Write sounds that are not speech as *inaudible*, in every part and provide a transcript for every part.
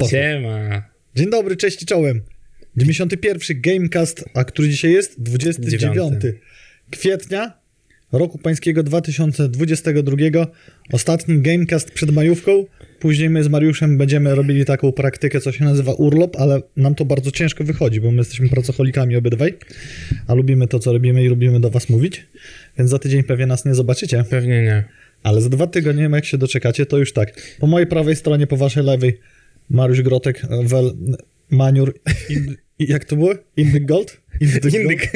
Poszło. Siema. Dzień dobry, cześć i czołem. 91 Gamecast, a który dzisiaj jest? 29 Dziewiąty. kwietnia roku pańskiego 2022. Ostatni Gamecast przed majówką. Później my z Mariuszem będziemy robili taką praktykę, co się nazywa urlop, ale nam to bardzo ciężko wychodzi, bo my jesteśmy pracocholikami obydwaj, a lubimy to, co robimy i lubimy do was mówić, więc za tydzień pewnie nas nie zobaczycie. Pewnie nie. Ale za dwa tygodnie, jak się doczekacie, to już tak. Po mojej prawej stronie, po waszej lewej, Mariusz Grotek, Wel, Maniur, in, jak to było? Indyk Gold? Indyk Indyk.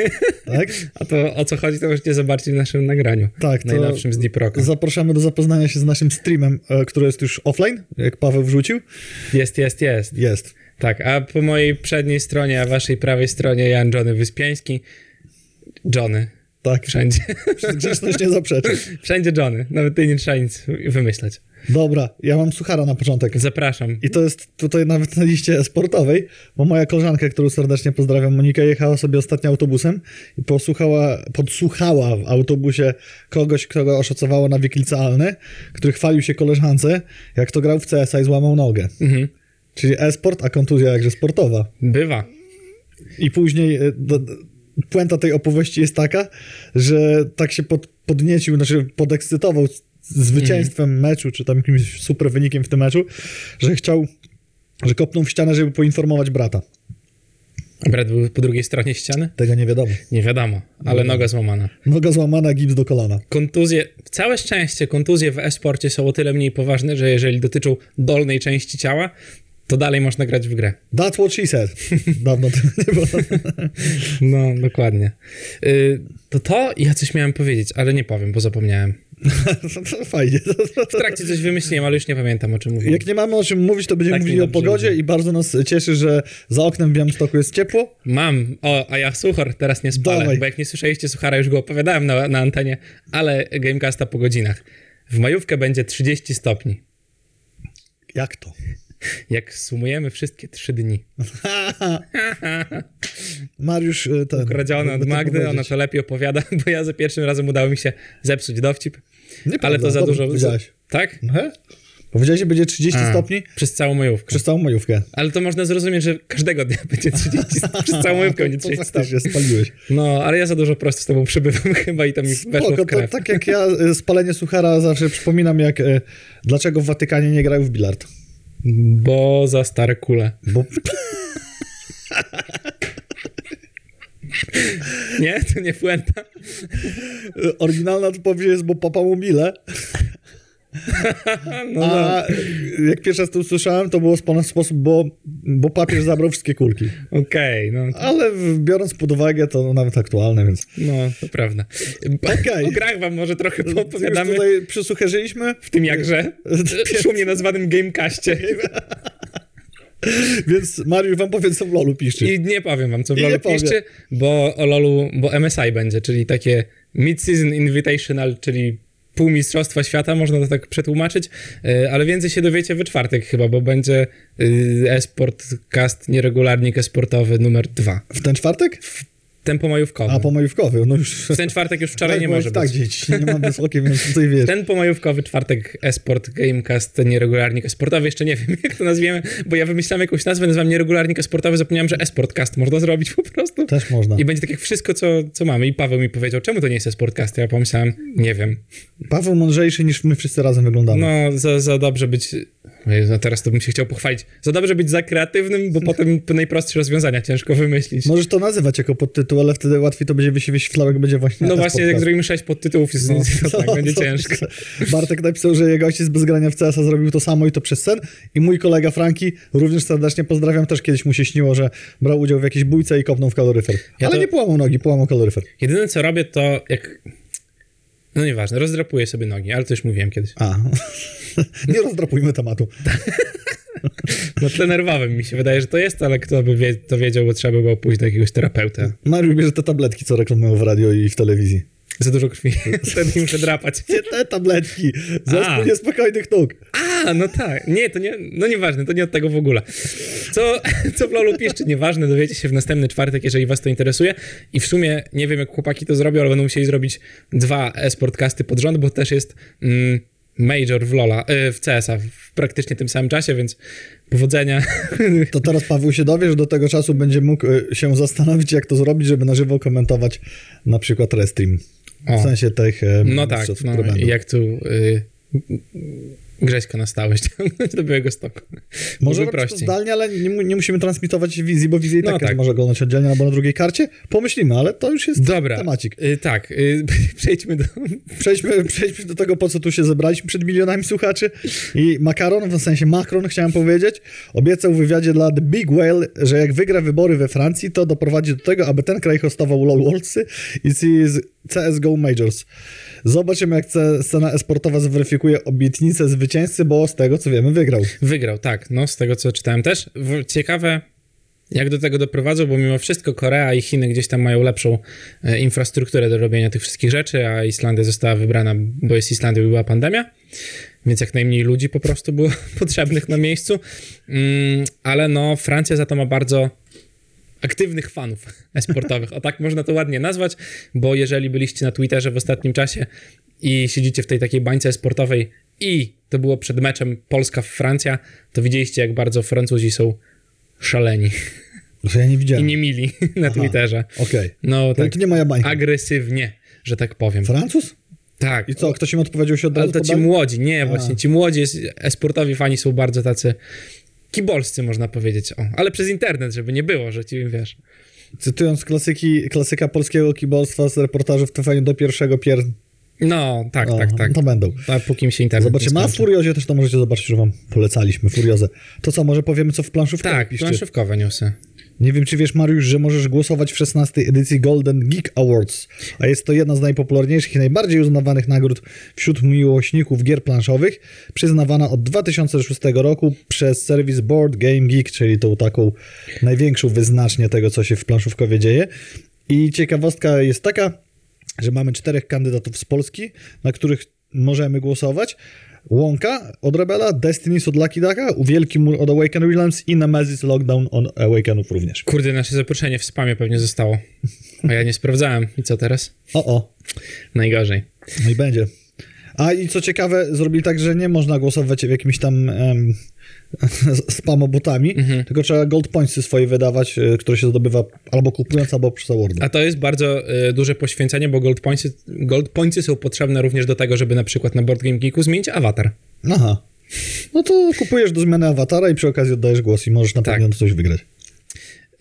Tak? A to o co chodzi, to możecie zobaczyć w naszym nagraniu. Tak, Najnowszym z Deep Rocka. Zapraszamy do zapoznania się z naszym streamem, e, który jest już offline, jak Paweł wrzucił. Jest, jest, jest. Jest. Tak, a po mojej przedniej stronie, a waszej prawej stronie Jan Johnny Wyspiański. Johnny. Tak, Wszędzie. grzeczność nie zaprzeczy. Wszędzie Johnny. Nawet ty nie trzeba nic wymyślać. Dobra, ja mam suchara na początek. Zapraszam. I to jest tutaj nawet na liście sportowej, bo moja koleżanka, którą serdecznie pozdrawiam, Monika, jechała sobie ostatnio autobusem i posłuchała, podsłuchała w autobusie kogoś, kto go oszacowało na wiek licealny, który chwalił się koleżance, jak to grał w CS i złamał nogę. Mhm. Czyli e-sport, a kontuzja jakże sportowa. Bywa. I później e, do, puenta tej opowieści jest taka, że tak się pod, podniecił, znaczy podekscytował zwycięstwem meczu, czy tam jakimś super wynikiem w tym meczu, że chciał, że kopnął w ścianę, żeby poinformować brata. Brat był po drugiej stronie ściany? Tego nie wiadomo. Nie wiadomo, ale noga złamana. Noga złamana, gips do kolana. Kontuzje, całe szczęście, kontuzje w e-sporcie są o tyle mniej poważne, że jeżeli dotyczą dolnej części ciała, to dalej można grać w grę. That's what she said. *laughs* Dawno tego nie było. No, dokładnie. Y, to to ja coś miałem powiedzieć, ale nie powiem, bo zapomniałem. *laughs* Fajnie. W trakcie coś wymyśliłem, ale już nie pamiętam, o czym mówiłem. Jak nie mamy o czym mówić, to będziemy Tak mówili o pogodzie i bardzo nas cieszy, że za oknem w Białymstoku jest ciepło. Mam, o, a ja suchar teraz nie spalę, Dawaj. bo jak nie słyszeliście suchara, już go opowiadałem na, na antenie, ale Gamecasta po godzinach. W majówkę będzie 30 stopni. Jak to? Jak sumujemy wszystkie trzy dni. *laughs* Mariusz e, ten... Kradzione od to Magdy, ona to lepiej opowiada, *laughs* bo ja za pierwszym razem udało mi się zepsuć dowcip, ale Nieprawda, to za dużo... powiedziałeś. Tak? He? Powiedziałeś, że będzie 30 A, stopni Przez całą majówkę. przez całą majówkę. Ale to można zrozumieć, że każdego dnia *laughs* będzie 30 stopni. Przez całą majówkę będzie to 30 stopni. spaliłeś. No, ale ja za dużo po prostu z tobą przybywam chyba i to mi weszło Spoko, w to krew. tak jak ja e, spalenie suchara zawsze przypominam, jak e, dlaczego w Watykanie nie grają w bilard. Bo za stare kule. Bo Nie? To nie puenta? oryginalna odpowiedź jest, bo papa mu mile, No, a jak pierwszy raz to usłyszałem, to było w spo- sposób, bo, bo papież zabrał wszystkie kulki. Okej, no. Ale biorąc pod uwagę, to nawet aktualne, więc No, to prawda. Okej. O grach wam może trochę już poopowiadamy tutaj przysłuchaliśmy, w tym jakże *laughs* szumnie nazwanym Gamecastie. *laughs* więc Mariusz wam powie, co w LoLu piszczy. I nie powiem wam, co w LoLu piszcie, bo o LoLu, bo MSI będzie, czyli takie Mid-Season Invitational, czyli pół mistrzostwa świata, można to tak przetłumaczyć, e, ale więcej się dowiecie we czwartek chyba, bo będzie e, e-sport cast nieregularnik e-sportowy numer dwa. W ten czwartek? Tempo majówkowy. A, pomajówkowy, no już... W ten czwartek już wczoraj nie bo może Tak, być. dzieci, nie mam wysokie, więc tutaj wiesz. Ten pomajówkowy czwartek esport Gamecast nieregularnik esportowy, jeszcze nie *laughs* wiem jak to nazwiemy, bo ja wymyślałem jakąś nazwę, nazywam nieregularnik esportowy, zapomniałem, że esportcast można zrobić po prostu. Też można. I będzie tak jak wszystko, co, co mamy. I Paweł mi powiedział, czemu to nie jest esportcast? Ja pomyślałem, nie wiem. Paweł mądrzejszy niż my wszyscy razem wyglądamy. No, za, za dobrze być... No teraz to bym się chciał pochwalić. Za dobrze być za kreatywnym, bo *laughs* potem najprostsze rozwiązania ciężko wymyślić. Możesz to nazywać jako podtytuł, ale wtedy łatwiej to będzie wyś- wyświetlał, jak będzie właśnie No właśnie, jak podcast. zrobimy sześć podtytułów, no, to tak *laughs* będzie to- ciężko. *laughs* Bartek napisał, że jego ojciec bez grania w CS-a zrobił to samo i to przez sen. I mój kolega Franki, również serdecznie pozdrawiam, też kiedyś mu się śniło, że brał udział w jakiejś bójce i kopnął w kaloryfer. Ja Ale to- nie połamał nogi, połamał kaloryfer. Jedyne co robię to jak... No nieważne, rozdrapuję sobie nogi, ale to już mówiłem kiedyś. A, *laughs* nie rozdrapujmy tematu. *laughs* Na tle nerwowym mi się wydaje, że to jest, ale kto by wie, to wiedział, bo trzeba by było pójść do jakiegoś terapeuta. Mariusz bierze te tabletki, co reklamują w radio i w telewizji. Za dużo krwi. Wtedy muszę drapać. Nie te tabletki, zespół niespokojnych nóg. A, no tak. Nie, to nie, no nieważne, to nie od tego w ogóle. Co, *laughs* co w LoLu piszczy, nieważne, dowiecie się w następny czwartek, jeżeli was to interesuje. I w sumie nie wiem, jak chłopaki to zrobią, ale będą musieli zrobić dwa e-sportcasty pod rząd, bo też jest mm, Major w Lola, y, w CS-a w praktycznie tym samym czasie, więc powodzenia. *laughs* To teraz Paweł się dowie, że do tego czasu będzie mógł y, się zastanowić, jak to zrobić, żeby na żywo komentować na przykład restream. W O. sensie tych e, No tak, no, jak tu y, Grześka na stałe ściągnąć *laughs* do Białego Stoku. Może prościej. zdalnie, ale nie, nie musimy transmitować wizji, bo wizję i No tak, tak. może oglądać oddzielnie albo na drugiej karcie. Pomyślimy, ale to już jest Dobra, temacik. y, tak, y, *laughs* przejdźmy do... Przejdźmy, przejdźmy do tego, po co tu się zebraliśmy przed milionami słuchaczy. I Makaron, w sensie Macron, chciałem powiedzieć, obiecał w wywiadzie dla The Big Whale, że jak wygra wybory we Francji, to doprowadzi do tego, aby ten kraj hostował LoL Worldsy i CS CSGO Majors. Zobaczymy, jak ce- scena esportowa zweryfikuje obietnicę zwycięzcy, bo z tego, co wiemy, wygrał. Wygrał, tak, no z tego co czytałem też. Ciekawe, jak do tego doprowadzą, bo mimo wszystko Korea i Chiny gdzieś tam mają lepszą e, infrastrukturę do robienia tych wszystkich rzeczy, a Islandia została wybrana, bo jest Islandia i była pandemia, więc jak najmniej ludzi po prostu było *laughs* potrzebnych na miejscu. Mm, ale no, Francja za to ma bardzo aktywnych fanów *laughs* esportowych. O tak można to ładnie nazwać, bo jeżeli byliście na Twitterze w ostatnim czasie i siedzicie w tej takiej bańce esportowej i to było przed meczem Polska-Francja, to widzieliście, jak bardzo Francuzi są szaleni Że ja nie i widziałem. nie mili *laughs* na Aha. Twitterze. Okej. No To, tak to nie moja bańka. agresywnie, że tak powiem. Francuz? Tak. I co, ktoś im odpowiedział się od Ale razu to po ci młodzi, nie, A. właśnie ci młodzi es- esportowi fani są bardzo tacy kibolscy, można powiedzieć. O, ale przez internet, żeby nie było, że ci wiesz. Cytując klasyki, klasyka polskiego kibolstwa z reportażów TVN do pierwszego pier... No, tak, O, tak, tak. To będą. A póki mi się internet Zobaczymy. nie A w. Furiozie też to możecie zobaczyć, że wam polecaliśmy. Furiozę. To co, może powiemy, co w planszówkach Tak, piszczy? planszówkowe newsy. Nie wiem, czy wiesz, Mariusz, że możesz głosować w 16. edycji Golden Geek Awards, a jest to jedna z najpopularniejszych i najbardziej uznawanych nagród wśród miłośników gier planszowych, przyznawana od 2006 roku przez serwis Board Game Geek, czyli tą taką największą wyznacznię tego, co się w planszówkowie dzieje. I ciekawostka jest taka, że mamy czterech kandydatów z Polski, na których możemy głosować. Łąka od Rebela, Destiny od Lucky Ducka, Wielki Mur od Awaken Realms i Nemesis Lockdown od Awakenów również. Kurde, nasze zaproszenie w spamie pewnie zostało. A ja nie sprawdzałem. I co teraz? O, o, Najgorzej. no i będzie. A i co ciekawe, zrobili tak, że nie można głosować w jakimś tam *laughs* spamobotami, Mhm. tylko trzeba gold pointsy swoje wydawać, e, które się zdobywa albo kupując, albo przez awardy. A to jest bardzo y, duże poświęcenie, bo gold pointsy, gold pointsy są potrzebne również do tego, żeby na przykład na Board Game Geeku zmienić awatar. Aha. No to kupujesz do zmiany awatara i przy okazji oddajesz głos i możesz na Tak. pewno coś wygrać.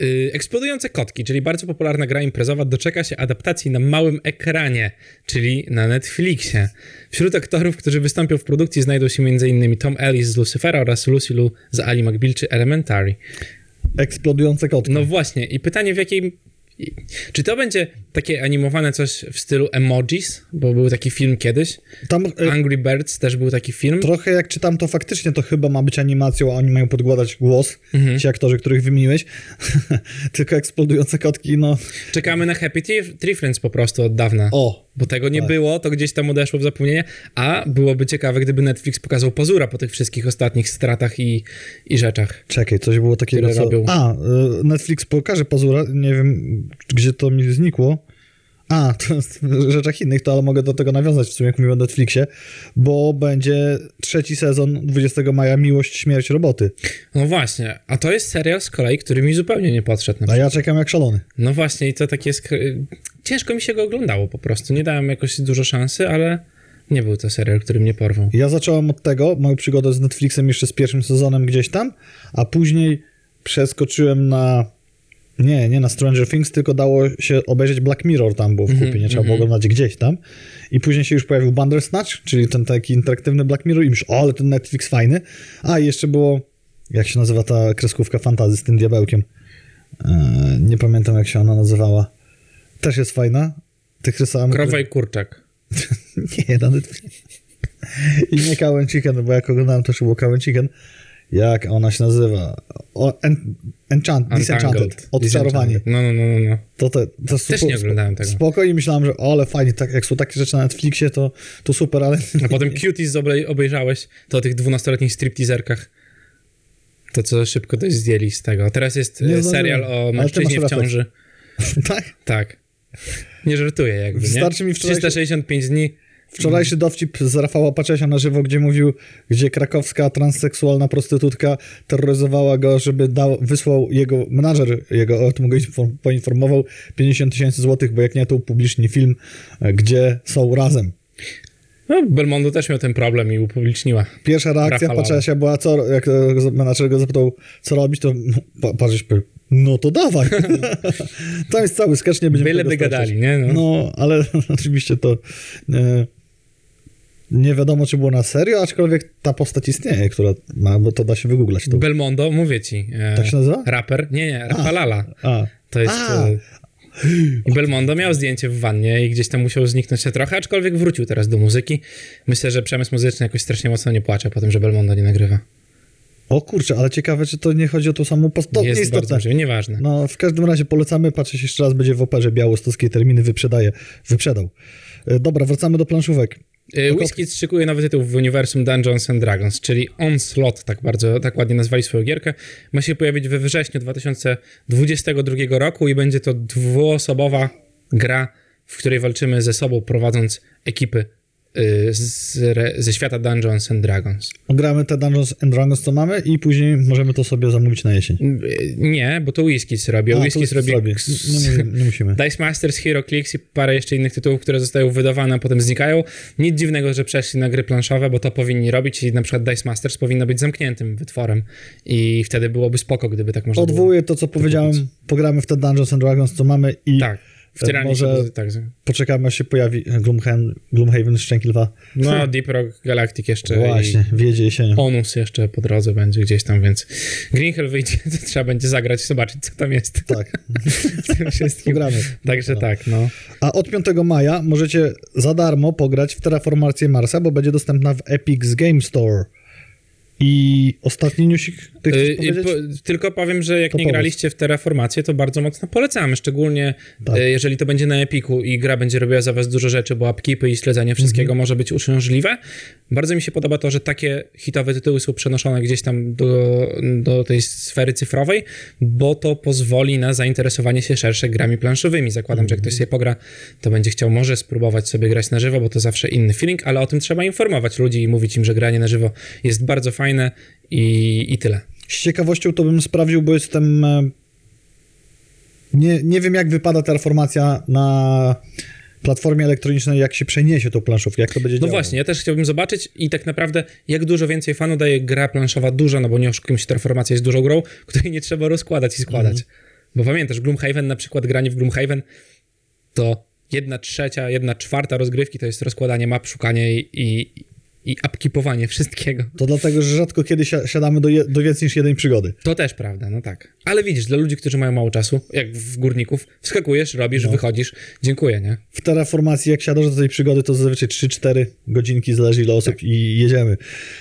Y, Eksplodujące kotki, czyli bardzo popularna gra imprezowa, doczeka się adaptacji na małym ekranie, czyli na Netflixie. Wśród aktorów, którzy wystąpią w produkcji, znajdą się m.in. Tom Ellis z Lucifera oraz Lucy Liu z Ali McBeal czy Elementary. Eksplodujące kotki. No właśnie, i pytanie w jakiej. Czy to będzie takie animowane coś w stylu emojis? Bo był taki film kiedyś. Tam e, Angry Birds też był taki film. trochę jak czytam, to faktycznie to chyba ma być animacją, a oni mają podgładać głos, Mhm. ci aktorzy, których wymieniłeś. *laughs* Tylko eksplodujące kotki, no... Czekamy na Happy Tree Friends po prostu od dawna. O, Bo tego nie Tak. było, to gdzieś tam odeszło w zapomnienie, a byłoby ciekawe, gdyby Netflix pokazał pozura po tych wszystkich ostatnich stratach i, i rzeczach. Czekaj, coś było takiego, co... A, y, Netflix pokaże pazura, nie wiem, gdzie to mi znikło. A, to jest w rzeczach innych, to ale mogę do tego nawiązać w sumie, jak mówiłem o Netflixie, bo będzie trzeci sezon 20 maja Miłość, Śmierć, Roboty. No właśnie, a to jest serial z kolei, który mi zupełnie nie podszedł. Na A ja czekam jak szalony. No właśnie, i to takie jest. Ciężko mi się go oglądało po prostu. Nie dałem jakoś dużo szansy, ale nie był to serial, który mnie porwał. Ja zacząłem od tego, moją przygodę z Netflixem jeszcze z pierwszym sezonem gdzieś tam, a później przeskoczyłem na... Nie, nie na Stranger Things, tylko dało się obejrzeć Black Mirror tam było w kupie, nie trzeba było oglądać gdzieś tam. I później się już pojawił Bandersnatch, czyli ten taki interaktywny Black Mirror i myślę, o, ale ten Netflix fajny. A i jeszcze było, jak się nazywa ta kreskówka fantazy z tym diabełkiem? Eee, nie pamiętam jak się ona nazywała. Też jest fajna. Tych rysami. Krowa i kurczak. *laughs* Nie, na *laughs* Netflix. I nie Cow Chicken, bo jak oglądałem też było Cow Chicken. Jak ona się nazywa? O, en, enchant, Disenchanted. Odczarowanie. No, no, no, no, no. To, te, to Też nie oglądałem tego. Spoko i myślałem, że o, ale fajnie, tak, jak są takie rzeczy na Netflixie, to, to super, ale A potem Cuties obej- obejrzałeś, to o tych dwunastoletnich stripteaserkach. To, co szybko dość zdjęli z tego. Teraz jest Nie e, zdążyłem. serial o mężczyźnie w ciąży. *laughs* tak? Tak. Nie żartuję jakby, nie? Wystarczy mi wczoraj- 365 dni Wczorajszy dowcip z Rafała Paczesia na żywo, gdzie mówił, gdzie krakowska transseksualna prostytutka terroryzowała go, żeby dał, wysłał jego, menadżer jego o tym go inform- poinformował 50 tysięcy złotych, bo jak nie, to upubliczni film, gdzie są razem. No, Belmondo też miał ten problem i upubliczniła. Pierwsza reakcja Rafalala. Paczesia była, co, jak e, menadżer go zapytał, co robić, to pa- Pacześ powiedział, no to dawaj. *laughs* Tam jest cały sketch, nie będziemy tego streszczać. gadali, nie? No. No, ale *laughs* oczywiście to e, nie wiadomo, czy było na serio, aczkolwiek ta postać istnieje, która ma, bo to da się wygooglać. To, Belmondo, mówię ci. E, tak się nazywa? Raper? Nie, nie, Rafalala. A, To jest... A. E, I Belmondo miał zdjęcie w wannie i gdzieś tam musiał zniknąć się trochę, aczkolwiek wrócił teraz do muzyki. Myślę, że przemysł muzyczny jakoś strasznie mocno nie płacze po tym, że Belmondo nie nagrywa. o kurczę, ale ciekawe, czy to nie chodzi o tą samą postać. To jest nieistotne. bardzo możliwe, nieważne. No, w każdym razie polecamy, patrzeć jeszcze raz, będzie w operze białostockiej, terminy wyprzedaje, wyprzedał. E, Dobra, wracamy do planszówek. Y, Whisky szykuje nowy tytuł w uniwersum Dungeons and Dragons, czyli Onslaught, tak bardzo, tak ładnie nazwali swoją gierkę. Ma się pojawić we wrześniu 2022 roku i będzie to dwuosobowa gra, w której walczymy ze sobą, prowadząc ekipy z, re- ze świata Dungeons and Dragons. Gramy te Dungeons and Dragons, co mamy i później możemy to sobie zamówić na jesień. Y, Nie, bo to Whiskies robi, Whiskies robi... zrobi. Nie, nie, nie musimy. *laughs* Dice Masters, Hero Clicks i parę jeszcze innych tytułów, które zostają wydawane, a potem znikają. Nic dziwnego, że przeszli na gry planszowe, bo to powinni robić i na przykład Dice Masters powinno być zamkniętym wytworem i wtedy byłoby spoko, gdyby tak można było. Odwołuję to, co powiedziałem, pogramy w te Dungeons and Dragons, co mamy i Tak, wtieranie Może- się, tak. poczekamy, aż się pojawi Gloomhaven, Gloomhaven Szczęki Lwa. No, Deep Rock Galactic jeszcze Właśnie, wiedzie i Onus jeszcze po drodze będzie gdzieś tam, więc Green Hell wyjdzie, *laughs* to trzeba będzie zagrać, zobaczyć, co tam jest Tak, *laughs* w pogramy. Także No. tak, no. A od 5 maja możecie za darmo pograć w Terraformację Marsa, bo będzie dostępna w Epic's Game Store. I ostatni newsik, Y, po, tylko powiem, że jak To nie graliście w Terraformację, to bardzo mocno polecamy, szczególnie Tak. y, jeżeli to będzie na Epiku i gra będzie robiła za was dużo rzeczy, bo upkeepy i śledzenie wszystkiego Mhm. może być uciążliwe. Bardzo mi się podoba to, że takie hitowe tytuły są przenoszone gdzieś tam do, do tej sfery cyfrowej, bo to pozwoli na zainteresowanie się szersze grami planszowymi. Zakładam, że Mhm. ktoś sobie pogra, to będzie chciał może spróbować sobie grać na żywo, bo to zawsze inny feeling, ale o tym trzeba informować ludzi i mówić im, że granie na żywo jest bardzo fajne i, i tyle. Z ciekawością to bym sprawdził, bo jestem... e, Nie, nie wiem, jak wypada Terraformacja na platformie elektronicznej, jak się przeniesie tą planszówkę, jak to będzie No działało. właśnie, ja też chciałbym zobaczyć i tak naprawdę jak dużo więcej fanu daje gra planszowa duża, no bo nie oszukujmy się, Terraformacja jest dużą grą, *laughs* której nie trzeba rozkładać i składać. Mhm. Bo pamiętasz, Gloomhaven na przykład, granie w Gloomhaven to jedna trzecia, jedna czwarta rozgrywki to jest rozkładanie map, szukanie i, i, i upkeepowanie wszystkiego. To dlatego, że rzadko kiedy si- siadamy do, je, do więcej niż jednej przygody. To też prawda, no tak. Ale widzisz, dla ludzi, którzy mają mało czasu, jak w górników, wskakujesz, robisz, No. wychodzisz, dziękuję, nie? W Terraformacji, jak siadasz do tej przygody, to zazwyczaj 3-4 godzinki, zależy ile osób Tak. i jedziemy.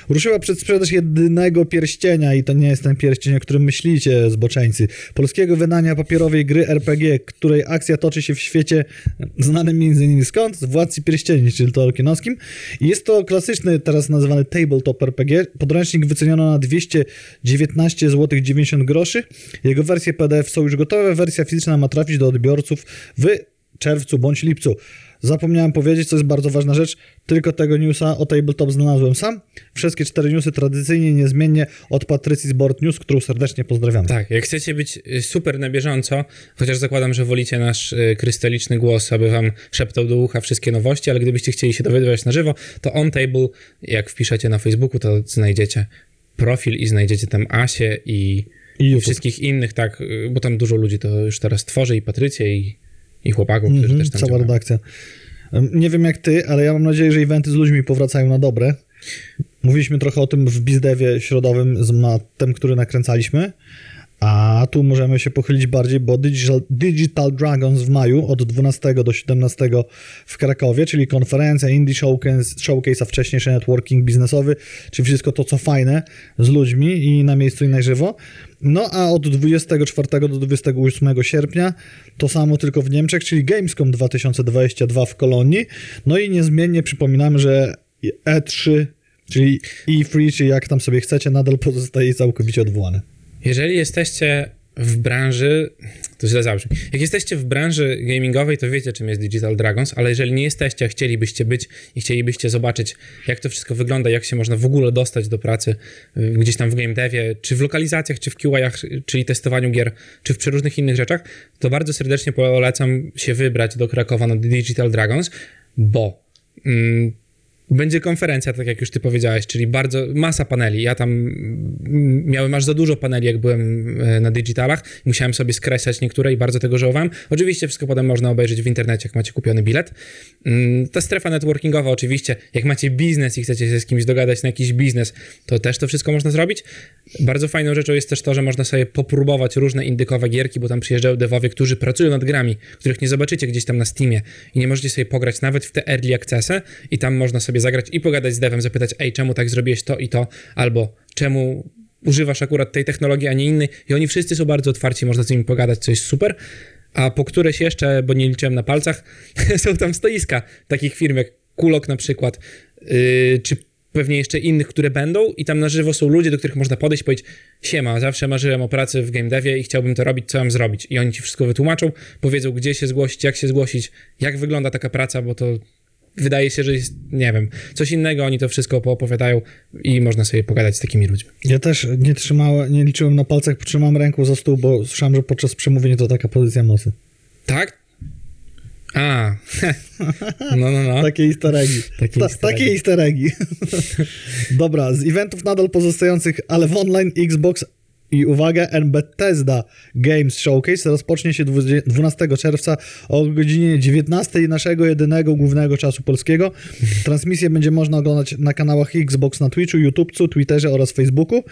Ruszyła przedsprzedaż jedynego pierścienia i to nie jest ten pierścień, o którym myślicie, zboczeńcy. Polskiego wydania papierowej gry RPG, której akcja toczy się w świecie znanym m.in. skąd? Z Władcy Pierścieni, czyli Tolkienowskim. I jest to klasyczny, teraz nazywany tabletop RPG. Podręcznik wyceniono na 219 zł 90 groszy. Jego wersje PDF są już gotowe, wersja fizyczna ma trafić do odbiorców w czerwcu bądź lipcu. Zapomniałem powiedzieć, co jest bardzo ważna rzecz, tylko tego newsa o tabletop znalazłem sam. Wszystkie cztery newsy tradycyjnie, niezmiennie od Patrycji z Board News, którą serdecznie pozdrawiam. Tak, jak chcecie być y, super na bieżąco, chociaż zakładam, że wolicie nasz y, krystaliczny głos, aby wam szeptał do ucha wszystkie nowości, ale gdybyście chcieli się dowiadywać na żywo, to On Table, jak wpiszecie na Facebooku, to znajdziecie profil i znajdziecie tam Asię i, I i wszystkich innych, tak, y, bo tam dużo ludzi to już teraz tworzy, i Patrycję, i, i chłopaków, którzy Mhm, też tam cała działają. redakcja. Nie wiem jak ty, ale ja mam nadzieję, że eventy z ludźmi powracają na dobre. Mówiliśmy trochę o tym w bizdewie środowym z Mattem, który nakręcaliśmy. A tu możemy się pochylić bardziej, bo Digital, Dragons w maju od 12 do 17 w Krakowie, czyli konferencja Indie Showcase, showcase a wcześniejszy networking biznesowy, czyli wszystko to, co fajne z ludźmi i na miejscu i na żywo. No a od 24 do 28 sierpnia to samo tylko w Niemczech, czyli Gamescom 2022 w Kolonii. No i niezmiennie przypominam, że E3, czyli E3, czy jak tam sobie chcecie, nadal pozostaje całkowicie odwołane. Jeżeli jesteście w branży, to źle zabrzmi, jak jesteście w branży gamingowej, to wiecie, czym jest Digital Dragons, ale jeżeli nie jesteście, a chcielibyście być i chcielibyście zobaczyć, jak to wszystko wygląda, jak się można w ogóle dostać do pracy y, gdzieś tam w game devie, czy w lokalizacjach, czy w QA-ach, czyli testowaniu gier, czy w przeróżnych innych rzeczach, to bardzo serdecznie polecam się wybrać do Krakowa na Digital Dragons, bo mm, będzie konferencja, tak jak już ty powiedziałeś, czyli bardzo masa paneli. Ja tam mm, miałem aż za dużo paneli, jak byłem e, na digitalach. Musiałem sobie skreślać niektóre i bardzo tego żałowałem. Oczywiście wszystko potem można obejrzeć w internecie, jak macie kupiony bilet. Mm, Ta strefa networkingowa oczywiście, jak macie biznes i chcecie się z kimś dogadać na jakiś biznes, to też to wszystko można zrobić. Bardzo fajną rzeczą jest też to, że można sobie popróbować różne indykowe gierki, bo tam przyjeżdżają devowie, którzy pracują nad grami, których nie zobaczycie gdzieś tam na Steamie i nie możecie sobie pograć nawet w te early accessy i tam można sobie zagrać i pogadać z devem, zapytać, ej, czemu tak zrobiłeś to i to, albo czemu używasz akurat tej technologii, a nie innej i oni wszyscy są bardzo otwarci, można z nimi pogadać, co jest super. A po któreś jeszcze, bo nie liczyłem na palcach, *laughs* są tam stoiska takich firm jak Kulok na przykład, yy, czy pewnie jeszcze innych, które będą i tam na żywo są ludzie, do których można podejść i powiedzieć siema, zawsze marzyłem o pracy w game devie i chciałbym to robić, co mam zrobić? I oni ci wszystko wytłumaczą, powiedzą, gdzie się zgłosić, jak się zgłosić, jak wygląda taka praca, bo to wydaje się, że jest, nie wiem, coś innego, oni to wszystko poopowiadają i można sobie pogadać z takimi ludźmi. Ja też nie trzymałem, nie liczyłem na palcach, trzymałem ręką za stół, bo słyszałem, że podczas przemówienia to taka pozycja nosy. Tak? A, *laughs* no, no, no. Takie easter eggi. Takie Ta, takie eggi. easter eggi. *laughs* Dobra, z eventów nadal pozostających, ale w online Xbox i uwaga, Bethesda Games Showcase rozpocznie się 20 12 czerwca o godzinie 19 naszego jedynego głównego czasu polskiego. Transmisję będzie można oglądać na kanałach Xbox na Twitchu, YouTube'cu, Twitterze oraz Facebooku.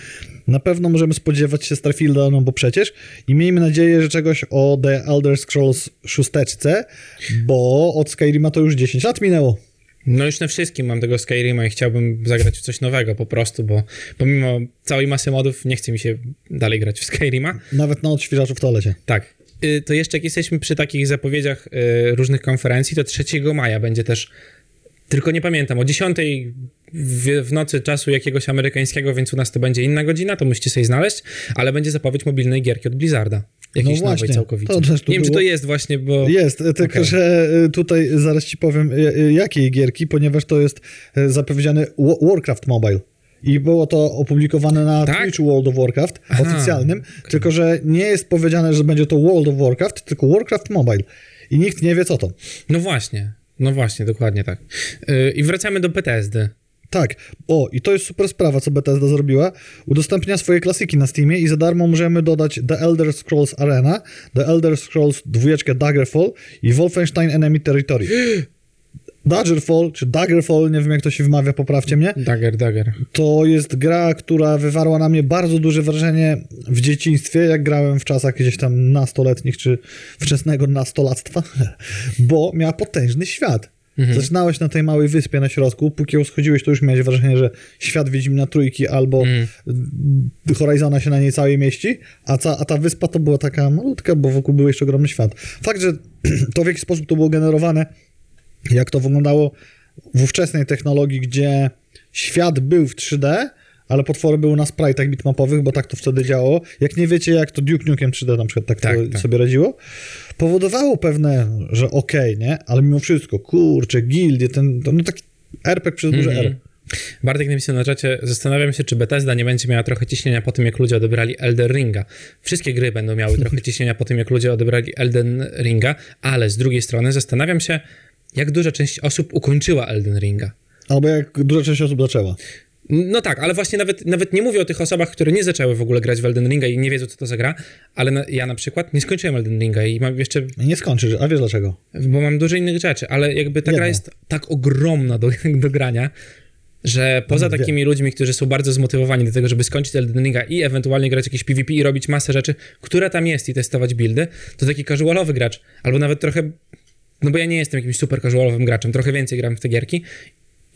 Na pewno możemy spodziewać się Starfielda, no bo przecież. I miejmy nadzieję, że czegoś o The Elder Scrolls 6, bo od Skyrima to już 10 lat minęło. No już na wszystkim mam tego Skyrima i chciałbym zagrać w coś nowego po prostu, bo pomimo całej masy modów nie chce mi się dalej grać w Skyrima. Nawet na odświeżaczu w toalecie. Tak. Y, To jeszcze jak jesteśmy przy takich zapowiedziach y, różnych konferencji, to 3 maja będzie też, tylko nie pamiętam, o 10 w, w nocy czasu jakiegoś amerykańskiego, więc u nas to będzie inna godzina, to musicie sobie znaleźć, ale będzie zapowiedź mobilnej gierki od Blizzarda. Jakiejś No nowej właśnie, całkowicie. to też tu nie wiem, czy to jest właśnie, bo... Jest, tylko Okej. że y, tutaj zaraz ci powiem, y, jakiej gierki, ponieważ to jest zapowiedziany Wa- Warcraft Mobile. I było to opublikowane na Tak? Twitchu World of Warcraft Aha, oficjalnym, tylko że nie jest powiedziane, że będzie to World of Warcraft, tylko Warcraft Mobile. I nikt nie wie co to. No właśnie, no właśnie, dokładnie tak. Y, I wracamy do Bethesdy. Tak, o i to jest super sprawa, co Bethesda zrobiła. Udostępnia swoje klasyki na Steamie i za darmo możemy dodać The Elder Scrolls Arena, The Elder Scrolls 2 Daggerfall i Wolfenstein Enemy Territory. *gasps* Daggerfall, czy Daggerfall, nie wiem jak to się wymawia, poprawcie mnie. Dagger, dagger. To jest gra, która wywarła na mnie bardzo duże wrażenie w dzieciństwie, jak grałem w czasach gdzieś tam nastoletnich, czy wczesnego nastolactwa, *laughs* bo miała potężny świat. Zaczynałeś na tej małej wyspie na środku, póki ją schodziłeś, to już miałeś wrażenie, że świat Wiedźmina Trójki albo y, Horizona się na niej całej mieści, a, ca, a ta wyspa to była taka malutka, bo wokół był jeszcze ogromny świat. Fakt, że *clears throat* to w jaki sposób to było generowane, jak to wyglądało w ówczesnej technologii, gdzie świat był w 3D, ale potwory były na sprite'ach bitmapowych, bo tak to wtedy działało. Jak nie wiecie, jak to Duke Nukem 3D na przykład tak, Tak, tak. sobie radziło, powodowało pewne, że okej, nie? Ale mimo wszystko, kurczę, gildie, ten, no taki RPG przez duże Mhm. R. Bartek napisał na czacie, zastanawiam się, czy Bethesda nie będzie miała trochę ciśnienia po tym, jak ludzie odebrali Elden Ringa. Wszystkie gry będą miały trochę *laughs* ciśnienia po tym, jak ludzie odebrali Elden Ringa, ale z drugiej strony zastanawiam się, jak duża część osób ukończyła Elden Ringa. Albo jak duża część osób zaczęła. No tak, ale właśnie nawet, nawet nie mówię o tych osobach, które nie zaczęły w ogóle grać w Elden Ringa i nie wiedzą, co to za gra, ale na, ja na przykład nie skończyłem Elden Ringa i mam jeszcze nie skończysz, a wiesz dlaczego? bo mam dużo innych rzeczy, ale jakby ta gra Jedno. jest tak ogromna do, *laughs* do grania, że poza No, takimi ludźmi, którzy są bardzo zmotywowani do tego, żeby skończyć Elden Ringa i ewentualnie grać jakieś PvP i robić masę rzeczy, która tam jest i testować buildy, to taki casualowy gracz, albo nawet trochę, no bo ja nie jestem jakimś super casualowym graczem, trochę więcej gram w te gierki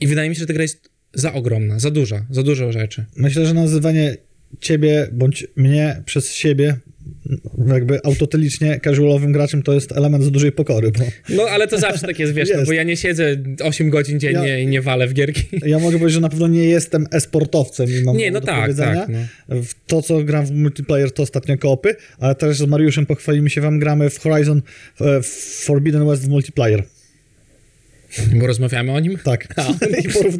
i wydaje mi się, że ta gra jest za ogromna, za duża, za dużo rzeczy. Myślę, że nazywanie ciebie bądź mnie przez siebie Jakby autotelicznie casualowym graczem to jest element z dużej pokory, bo No, ale to zawsze tak jest, wiesz, No, Jest. bo ja nie siedzę 8 godzin dziennie Ja- i nie walę w gierki. ja mogę powiedzieć, że na pewno nie jestem e-sportowcem i mam Nie, no tak, tak, no. W to, co gram w multiplayer, to ostatnio koopy, ale też z Mariuszem pochwalimy się wam, gramy w Horizon e, Forbidden West w multiplayer. Bo rozmawiamy o nim? Tak. A, *laughs*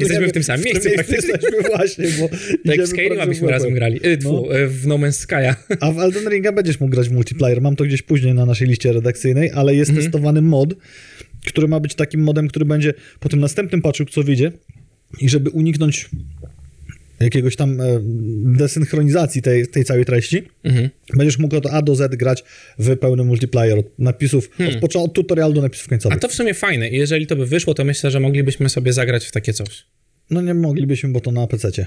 jesteśmy w tym samym miejscu praktycznie. Jesteśmy właśnie, bo Tak w Skyrim prawdziwie byśmy w razem grali. Y, tfu, No. y, w No Man's Sky'a. *laughs* A w Elden Ringa będziesz mógł grać w multiplayer. Mam to gdzieś później na naszej liście redakcyjnej, ale jest Mhm. testowany mod, który ma być takim modem, który będzie po tym następnym patchu, co wyjdzie i żeby uniknąć jakiegoś tam e, desynchronizacji tej, tej całej treści, Mhm. będziesz mógł od A do Z grać w pełnym multiplayer. Od napisów, od, począ- od tutorialu do napisów A końcowych. to w sumie fajne. I jeżeli to by wyszło, to myślę, że moglibyśmy sobie zagrać w takie coś. No nie moglibyśmy, bo to na PC-cie.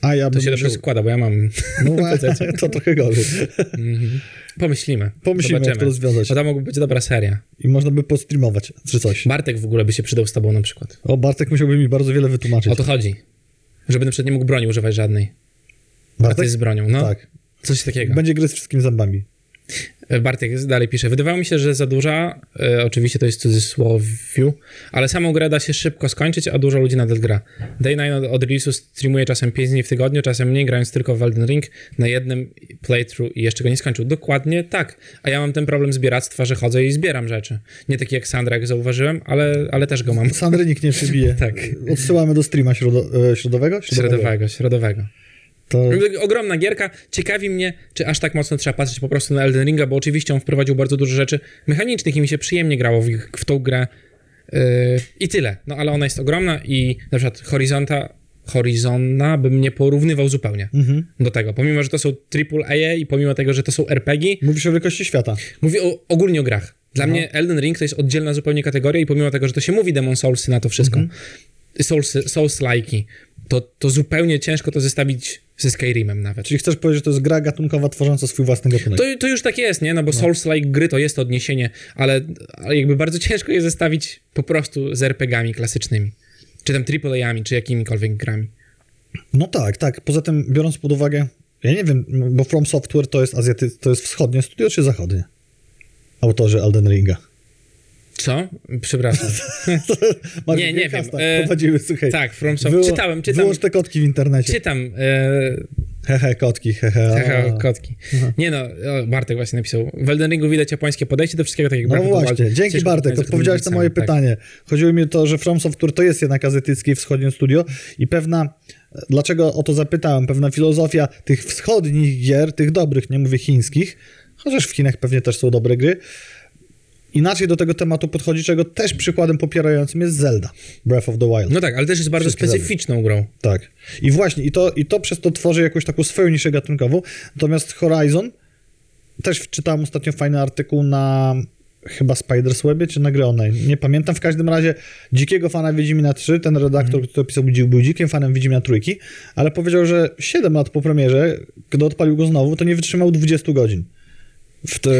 A ja To się dobrze składa, bo ja mam No, *laughs* to trochę gorzej. Mhm. Pomyślimy. Pomyślimy, jak Zobaczymy. to rozwiązać. Bo to mogłaby być dobra seria. I można by postreamować, czy coś. Bartek w ogóle by się przydał z tobą na przykład. O, Bartek musiałby mi bardzo wiele wytłumaczyć. O to chodzi. Żeby na przykład nie mógł broni używać żadnej. A ty Bartek? z bronią, no. Tak. Coś takiego. Będzie gry z wszystkimi zębami. E, Bartek dalej pisze. Wydawało mi się, że za duża, e, oczywiście to jest w cudzysłowiu, ale samą grę da się szybko skończyć, a dużo ludzi nadal gra. Day 9 od, od release'u streamuje czasem 5 dni w tygodniu, czasem mniej, grając tylko w Elden Ring na jednym playthrough i jeszcze go nie skończył. Dokładnie tak. A ja mam ten problem zbieractwa, że chodzę i zbieram rzeczy. Nie taki jak Sandra, jak zauważyłem, ale, ale też go mam. Sandry nikt nie przybije. *laughs* Tak. Odsyłamy do streama środo, e, środowego? Środowego, środowego. To Ogromna gierka. Ciekawi mnie, czy aż tak mocno trzeba patrzeć po prostu na Elden Ringa, bo oczywiście on wprowadził bardzo dużo rzeczy mechanicznych i mi się przyjemnie grało w, w tą grę. Yy, I tyle. No ale ona jest ogromna i na przykład Horizonta, Horizona bym nie porównywał zupełnie mhm. do tego. Pomimo, że to są AAA i pomimo tego, że to są RPG, Mówisz o wielkości świata. mówię o, ogólnie o grach. Dla mnie Elden Ring to jest oddzielna zupełnie kategoria i pomimo tego, że to się mówi Demon Soulsy na to wszystko, Souls, Souls-like'i, to, to zupełnie ciężko to zestawić ze Skyrimem nawet. Czyli chcesz powiedzieć, że to jest gra gatunkowa tworząca swój własny gatunek. To, to już tak jest, nie? No bo Souls-like gry to jest odniesienie, ale, ale jakby bardzo ciężko je zestawić po prostu z RPG-ami klasycznymi. Czy tam AAA-ami, czy jakimikolwiek grami. No tak, tak. Poza tym, biorąc pod uwagę, ja nie wiem, bo From Software to jest azjaty, to jest wschodnie studio, czy zachodnie? Autorzy Elden Ringa. Co? Przepraszam. *laughs* Nie, nie wiem. E, Prowadziły, słuchaj. tak, From Software. Wyło- Czytałem, czytam. Wyłącz te kotki w internecie. Czytam. E, Hehe, kotki, hehe. A. kotki. Nie no, o, Bartek właśnie napisał. W Elden Ringu widać japońskie podejście do wszystkiego, tak jak No właśnie, dzięki Ciężko Bartek, odpowiedziałeś na moje tak. pytanie. Chodziło mi o to, że From Software to jest jednak azjatyckie i wschodnie studio i pewna, dlaczego o to zapytałem, pewna filozofia tych wschodnich gier, tych dobrych, nie mówię chińskich, chociaż w Chinach pewnie też są dobre gry, inaczej do tego tematu podchodzi, czego też przykładem popierającym jest Zelda, Breath of the Wild. No tak, ale też jest bardzo Wszystkie specyficzną grą. Tak. I właśnie, i to, i to przez to tworzy jakąś taką swoją niszę gatunkową. Natomiast Horizon, też czytałem ostatnio fajny artykuł na chyba Spider's Webie, czy na online. Nie pamiętam. W każdym razie dzikiego fana Wiedźmina 3, ten redaktor, który to pisał, był, był dzikim fanem Wiedźmina trójki, ale powiedział, że 7 lat po premierze, gdy odpalił go znowu, to nie wytrzymał 20 godzin. W te,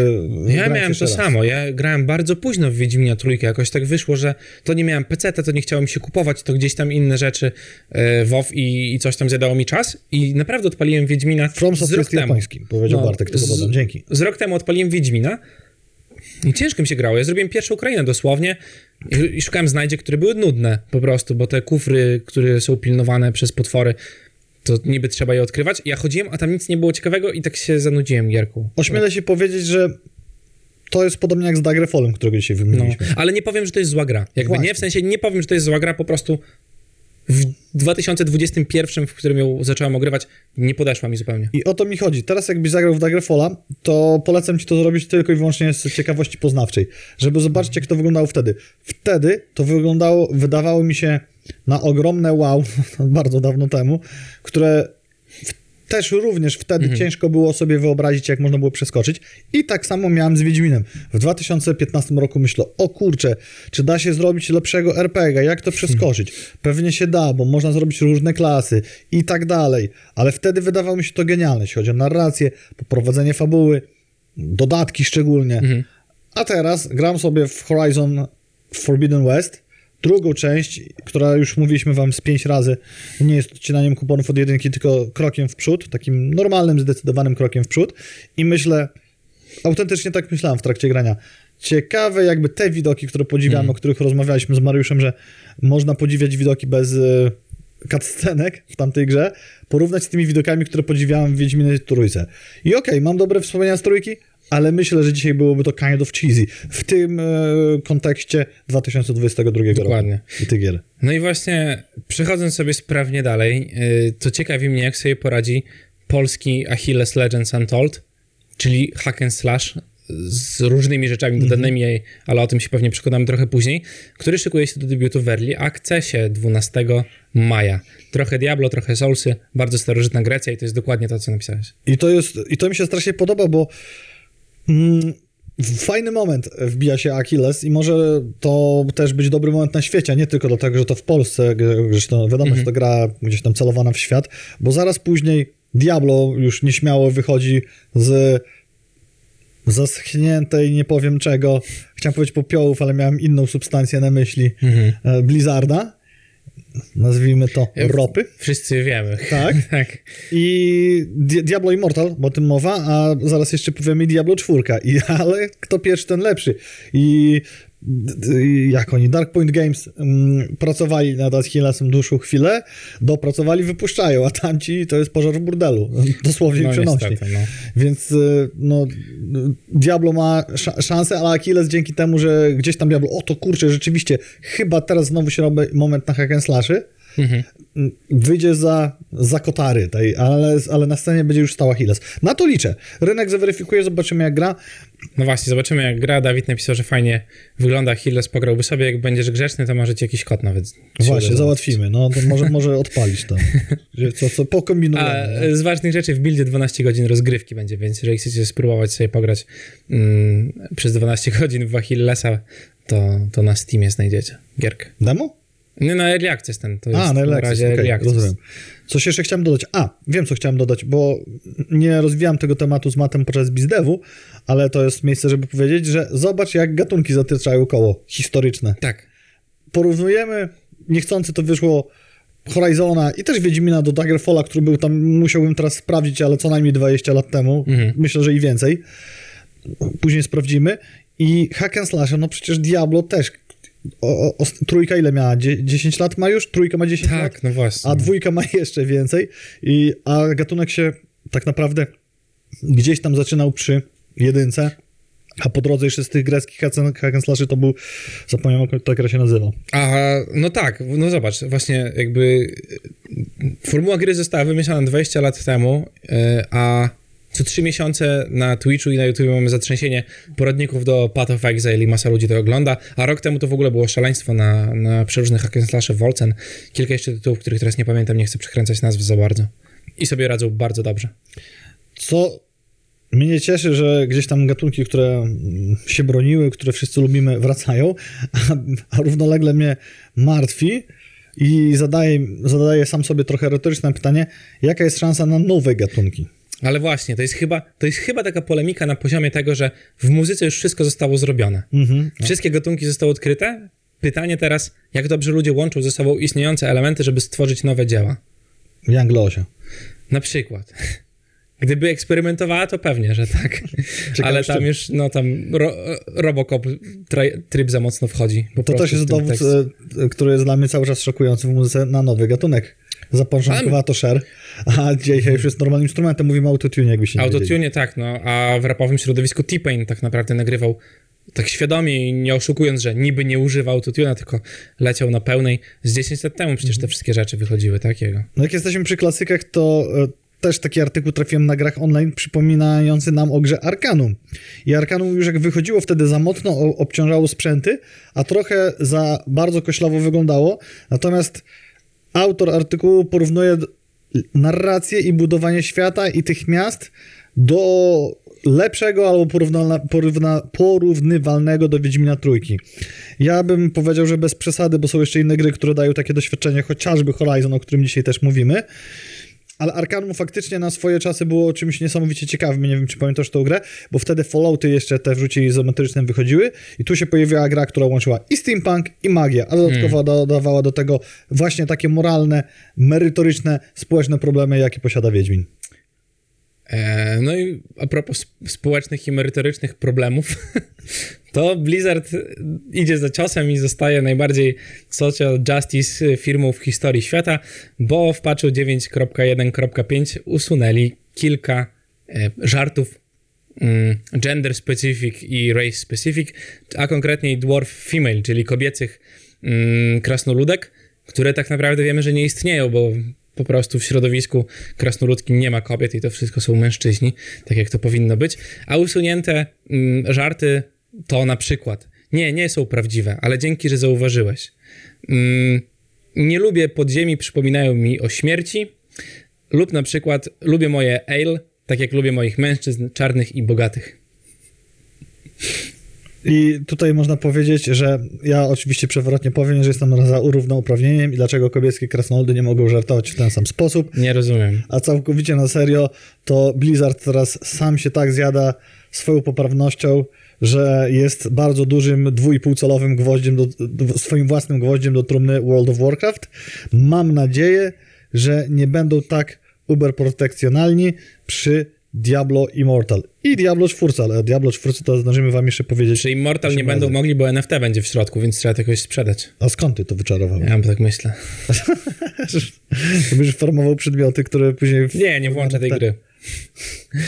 Ja miałem to raz. samo. Ja grałem bardzo późno w Wiedźmina trójkę. Jakoś tak wyszło, że to nie miałem PC, to nie chciałem się kupować, to gdzieś tam inne rzeczy e, WoW i, i coś tam zjadało mi czas. I naprawdę odpaliłem Wiedźmina From z rok temu. japoński, powiedział No, Bartek, tylko z-. Dzięki. Z rok temu odpaliłem Wiedźmina i ciężko mi się grało. Ja zrobiłem pierwszą Ukrainę dosłownie i, szukałem znajdziek, które były nudne po prostu, bo te kufry, które są pilnowane przez potwory, to niby trzeba je odkrywać. Ja chodziłem, a tam nic nie było ciekawego i tak się zanudziłem gierką. Ośmielę się powiedzieć, że to jest podobnie jak z Daggerfallem, którego dzisiaj No, wymieniliśmy. ale nie powiem, że to jest zła gra. Jakby Właśnie. nie, w sensie nie powiem, że to jest zła gra, po prostu w 2021, w którym ją zacząłem ogrywać, nie podeszła mi zupełnie. I o to mi chodzi. Teraz jakbyś zagrał w Daggerfalla, to polecam ci to zrobić tylko i wyłącznie z ciekawości poznawczej, żeby zobaczyć, jak to wyglądało wtedy. Wtedy to wyglądało, wydawało mi się na ogromne wow, *laughs* bardzo dawno temu, które też również wtedy ciężko było sobie wyobrazić, jak można było przeskoczyć. I tak samo miałem z Wiedźminem. W 2015 roku myślę, o kurczę, czy da się zrobić lepszego RPG, jak to przeskoczyć? Pewnie się da, bo można zrobić różne klasy i tak dalej. Ale wtedy wydawało mi się to genialne, jeśli chodzi o narrację, poprowadzenie fabuły, dodatki szczególnie. A teraz gram sobie w Horizon Forbidden West, drugą część, która już mówiliśmy wam z pięć razy, nie jest odcinaniem kuponów od jedynki, tylko krokiem w przód, takim normalnym, zdecydowanym krokiem w przód. I myślę, autentycznie tak myślałem w trakcie grania. Ciekawe jakby te widoki, które podziwiamy, o których rozmawialiśmy z Mariuszem, że można podziwiać widoki bez y, cutscenek w tamtej grze, porównać z tymi widokami, które podziwiałem w Wiedźminie Trójce. I okej, mam dobre wspomnienia z Trójki, ale myślę, że dzisiaj byłoby to kind of cheesy w tym e, kontekście 2022 Dokładnie. roku i tych gier. No i właśnie przechodząc sobie sprawnie dalej, yy, to ciekawi mnie, jak sobie poradzi polski Achilles Legends Untold, czyli hack and slash z różnymi rzeczami dodanymi, ale o tym się pewnie przekonamy trochę później, który szykuje się do debiutu w Early Accessie 12 maja. Trochę Diablo, trochę Soulsy, bardzo starożytna Grecja i to jest dokładnie to, co napisałeś. I to jest, i to mi się strasznie podoba, bo mm, fajny moment wbija się Achilles i może to też być dobry moment na świecie, a nie tylko dlatego, że to w Polsce, to wiadomo, że to gra gdzieś tam celowana w świat, bo zaraz później Diablo już nieśmiało wychodzi z zaschniętej, nie powiem czego, chciałem powiedzieć popiołów, ale miałem inną substancję na myśli, e, Blizzarda, nazwijmy to ropy. Wszyscy wiemy. Tak. *laughs* tak. I Di- Diablo Immortal, bo o tym mowa, a zaraz jeszcze powiemy Diablo 4. I, *laughs* ale kto pierwszy, ten lepszy. I jak oni, Dark Point Games mm, pracowali nad Achillesem dłuższą chwilę, dopracowali, wypuszczają, a tamci to jest pożar w burdelu. *laughs* Dosłownie No przenośnie. niestety, no. Więc y, no, Diablo ma sz- szansę, ale Achilles dzięki temu, że gdzieś tam Diablo, o to kurczę, rzeczywiście, chyba teraz znowu się robi moment na hack and slashy, Mhm. wyjdzie za, za kotary, tej, ale, ale na scenie będzie już stał Achilles. Na to liczę. Rynek zaweryfikuje, zobaczymy jak gra. No właśnie, zobaczymy jak gra. Dawid napisał, że fajnie wygląda Achilles, pograłby sobie. Jak będziesz grzeczny, to może ci jakiś kod nawet Właśnie, załatwimy. No to może, może odpalić to. *laughs* Co, co pokombinujemy. A z ważnych rzeczy w buildzie 12 godzin rozgrywki będzie, więc jeżeli chcecie spróbować sobie pograć mm, przez 12 godzin w Achillesa, to, to na Steamie znajdziecie gierkę. Demo? Nie, na Early Access ten, to jest A, na na Early razie Access, Early okej, Access. rozumiem. Coś jeszcze chciałem dodać. A, wiem co chciałem dodać, bo nie rozwijam tego tematu z matem podczas bizdewu, ale to jest miejsce, żeby powiedzieć, że zobacz jak gatunki zataczają koło historyczne. Tak. porównujemy, niechcący to wyszło Horizona i też Wiedźmina do Daggerfalla, który był tam, musiałbym teraz sprawdzić, ale co najmniej 20 lat temu, Mhm. myślę, że i więcej. Później sprawdzimy. I Hack and Slash, no przecież Diablo też. O, o, trójka ile miała? Dzie- 10 lat ma już? Trójka ma 10 lat? Tak, no właśnie. A dwójka ma jeszcze więcej. I, a gatunek się tak naprawdę gdzieś tam zaczynał przy jedynce, a po drodze jeszcze z tych greckich hack and slashy to był, zapomniałem jak ta gra się nazywa. A, no tak, no zobacz, właśnie jakby e, formuła gry została wymyślona 20 lat temu, e, a co trzy miesiące na Twitchu i na YouTube mamy zatrzęsienie poradników do Path of Exile i masa ludzi to ogląda, a rok temu to w ogóle było szaleństwo na, na przeróżnych hack and slashe Wolcen. Kilka jeszcze tytułów, których teraz nie pamiętam, nie chcę przekręcać nazw za bardzo. I sobie radzą bardzo dobrze. Co mnie cieszy, że gdzieś tam gatunki, które się broniły, które wszyscy lubimy, wracają, a, a równolegle mnie martwi i zadaję, zadaję sam sobie trochę retoryczne pytanie, jaka jest szansa na nowe gatunki? Ale właśnie, to jest chyba, to jest chyba taka polemika na poziomie tego, że w muzyce już wszystko zostało zrobione. Mhm. Wszystkie gatunki zostały odkryte. Pytanie teraz, jak dobrze ludzie łączą ze sobą istniejące elementy, żeby stworzyć nowe dzieła. Glosia. Na przykład. Gdyby eksperymentowała, to pewnie, że tak. *laughs* Ale z tam już, no tam ro, Robocop tri, tryb za mocno wchodzi. To też jest dowód, tekście. e, który jest dla mnie cały czas szokujący w muzyce, na nowy gatunek. Zapoczątkowała to share, a dzisiaj już jest normalnym instrumentem, mówimy o autotune, jakbyście nie. Autotune tak, no, a w rapowym środowisku T-Pain tak naprawdę nagrywał tak świadomie i nie oszukując, że niby nie używa autotuna, tylko leciał na pełnej. Z 10 lat temu przecież te wszystkie rzeczy wychodziły takiego. No jak jesteśmy przy klasykach, to e, też taki artykuł trafiłem na grach online przypominający nam o grze Arkanum. I Arkanum już jak wychodziło wtedy za mocno obciążało sprzęty, a trochę za bardzo koślawo wyglądało. Natomiast autor artykułu porównuje narrację i budowanie świata i tych miast do lepszego albo porówna, porówna, porównywalnego do Wiedźmina Trójki. Ja bym powiedział, że bez przesady, bo są jeszcze inne gry, które dają takie doświadczenie, chociażby Horizon, o którym dzisiaj też mówimy, Ale Arkanum faktycznie na swoje czasy było czymś niesamowicie ciekawym. Nie wiem, czy pamiętasz tą grę, bo wtedy Fallouty jeszcze te w rzucie izometrycznym wychodziły i tu się pojawiła gra, która łączyła i steampunk, i magię, a dodatkowo dodawała do tego właśnie takie moralne, merytoryczne, społeczne problemy, jakie posiada Wiedźmin. E, no i a propos sp- społecznych i merytorycznych problemów, *laughs* to Blizzard idzie za ciosem i zostaje najbardziej social justice firmą w historii świata, bo w patchu 9.1.5 usunęli kilka e, żartów mm, gender specific i race specific, a konkretniej dwarf female, czyli kobiecych mm, krasnoludek, które tak naprawdę wiemy, że nie istnieją, bo po prostu w środowisku krasnoludkim nie ma kobiet i to wszystko są mężczyźni, tak jak to powinno być. A usunięte mm, żarty to na przykład nie, nie są prawdziwe, ale dzięki, że zauważyłeś. Mm, nie lubię podziemi, przypominają mi o śmierci, lub na przykład lubię moje ale, tak jak lubię moich mężczyzn czarnych i bogatych. I tutaj można powiedzieć, że ja oczywiście przewrotnie powiem, że jestem za równouprawnieniem i dlaczego kobieckie krasnoludy nie mogą żartować w ten sam sposób. Nie rozumiem. A całkowicie na serio, to Blizzard teraz sam się tak zjada swoją poprawnością, że jest bardzo dużym dwójpółcelowym gwoździem, do, swoim własnym gwoździem do trumny World of Warcraft. Mam nadzieję, że nie będą tak uberprotekcjonalni przy Diablo Immortal. I Diablo 4, ale Diablo 4 to zdążymy wam jeszcze powiedzieć. Czy Immortal nie będą razy. mogli, bo NFT będzie w środku, więc trzeba to jakoś sprzedać. A skąd ty to wyczarowałeś? Ja tak myślę. *laughs* To Będziesz farmował przedmioty, które później... W... Nie, nie włączę tej gry.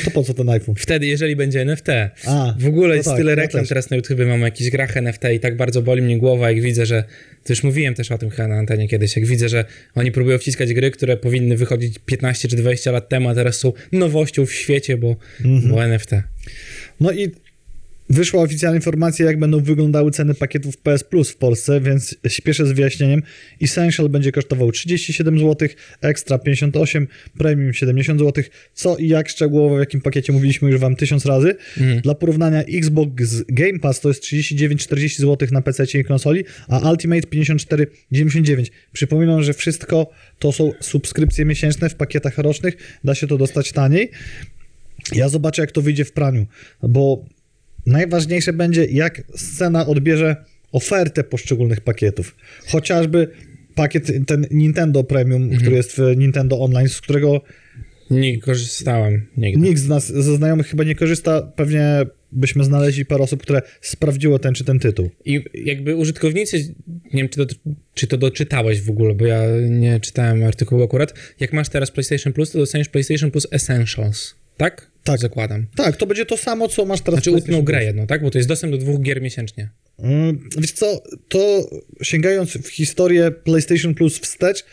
To po co ten iPhone? Wtedy, jeżeli będzie NFT. A, w ogóle no jest tak, tyle ja reklam też. teraz na YouTube, mam jakiś grach NFT i tak bardzo boli mnie głowa, jak widzę, że. To już mówiłem też o tym chyba na antenie kiedyś. Jak widzę, że oni próbują wciskać gry, które powinny wychodzić 15 czy 20 lat temu, a teraz są nowością w świecie, bo, Mhm. bo NFT. No i wyszła oficjalna informacja, jak będą wyglądały ceny pakietów PS Plus w Polsce, więc śpieszę z wyjaśnieniem. Essential będzie kosztował 37 zł, Extra 58, Premium 70 zł. Co i jak szczegółowo, w jakim pakiecie mówiliśmy już wam tysiąc razy. Dla porównania Xbox Game Pass to jest 39,40 zł na PC i konsoli, a Ultimate 54,99. Przypominam, że wszystko to są subskrypcje miesięczne w pakietach rocznych, da się to dostać taniej. Ja zobaczę, jak to wyjdzie w praniu, bo najważniejsze będzie, jak scena odbierze ofertę poszczególnych pakietów. Chociażby pakiet ten Nintendo Premium, który jest w Nintendo Online, z którego Nie korzystałem nigdy. nikt z nas, ze znajomych chyba nie korzysta. Pewnie byśmy znaleźli parę osób, które sprawdziło ten czy ten tytuł. I jakby użytkownicy, nie wiem, czy to, czy to doczytałeś w ogóle, bo ja nie czytałem artykułu akurat. Jak masz teraz PlayStation Plus, to dostaniesz PlayStation Plus Essentials, tak? Tak. Zakładam. Tak, to będzie to samo, co masz teraz. Znaczy utną grę jedną, tak? Bo to jest dostęp do dwóch gier miesięcznie. Mm, Wiesz co, to sięgając w historię PlayStation Plus wstecz,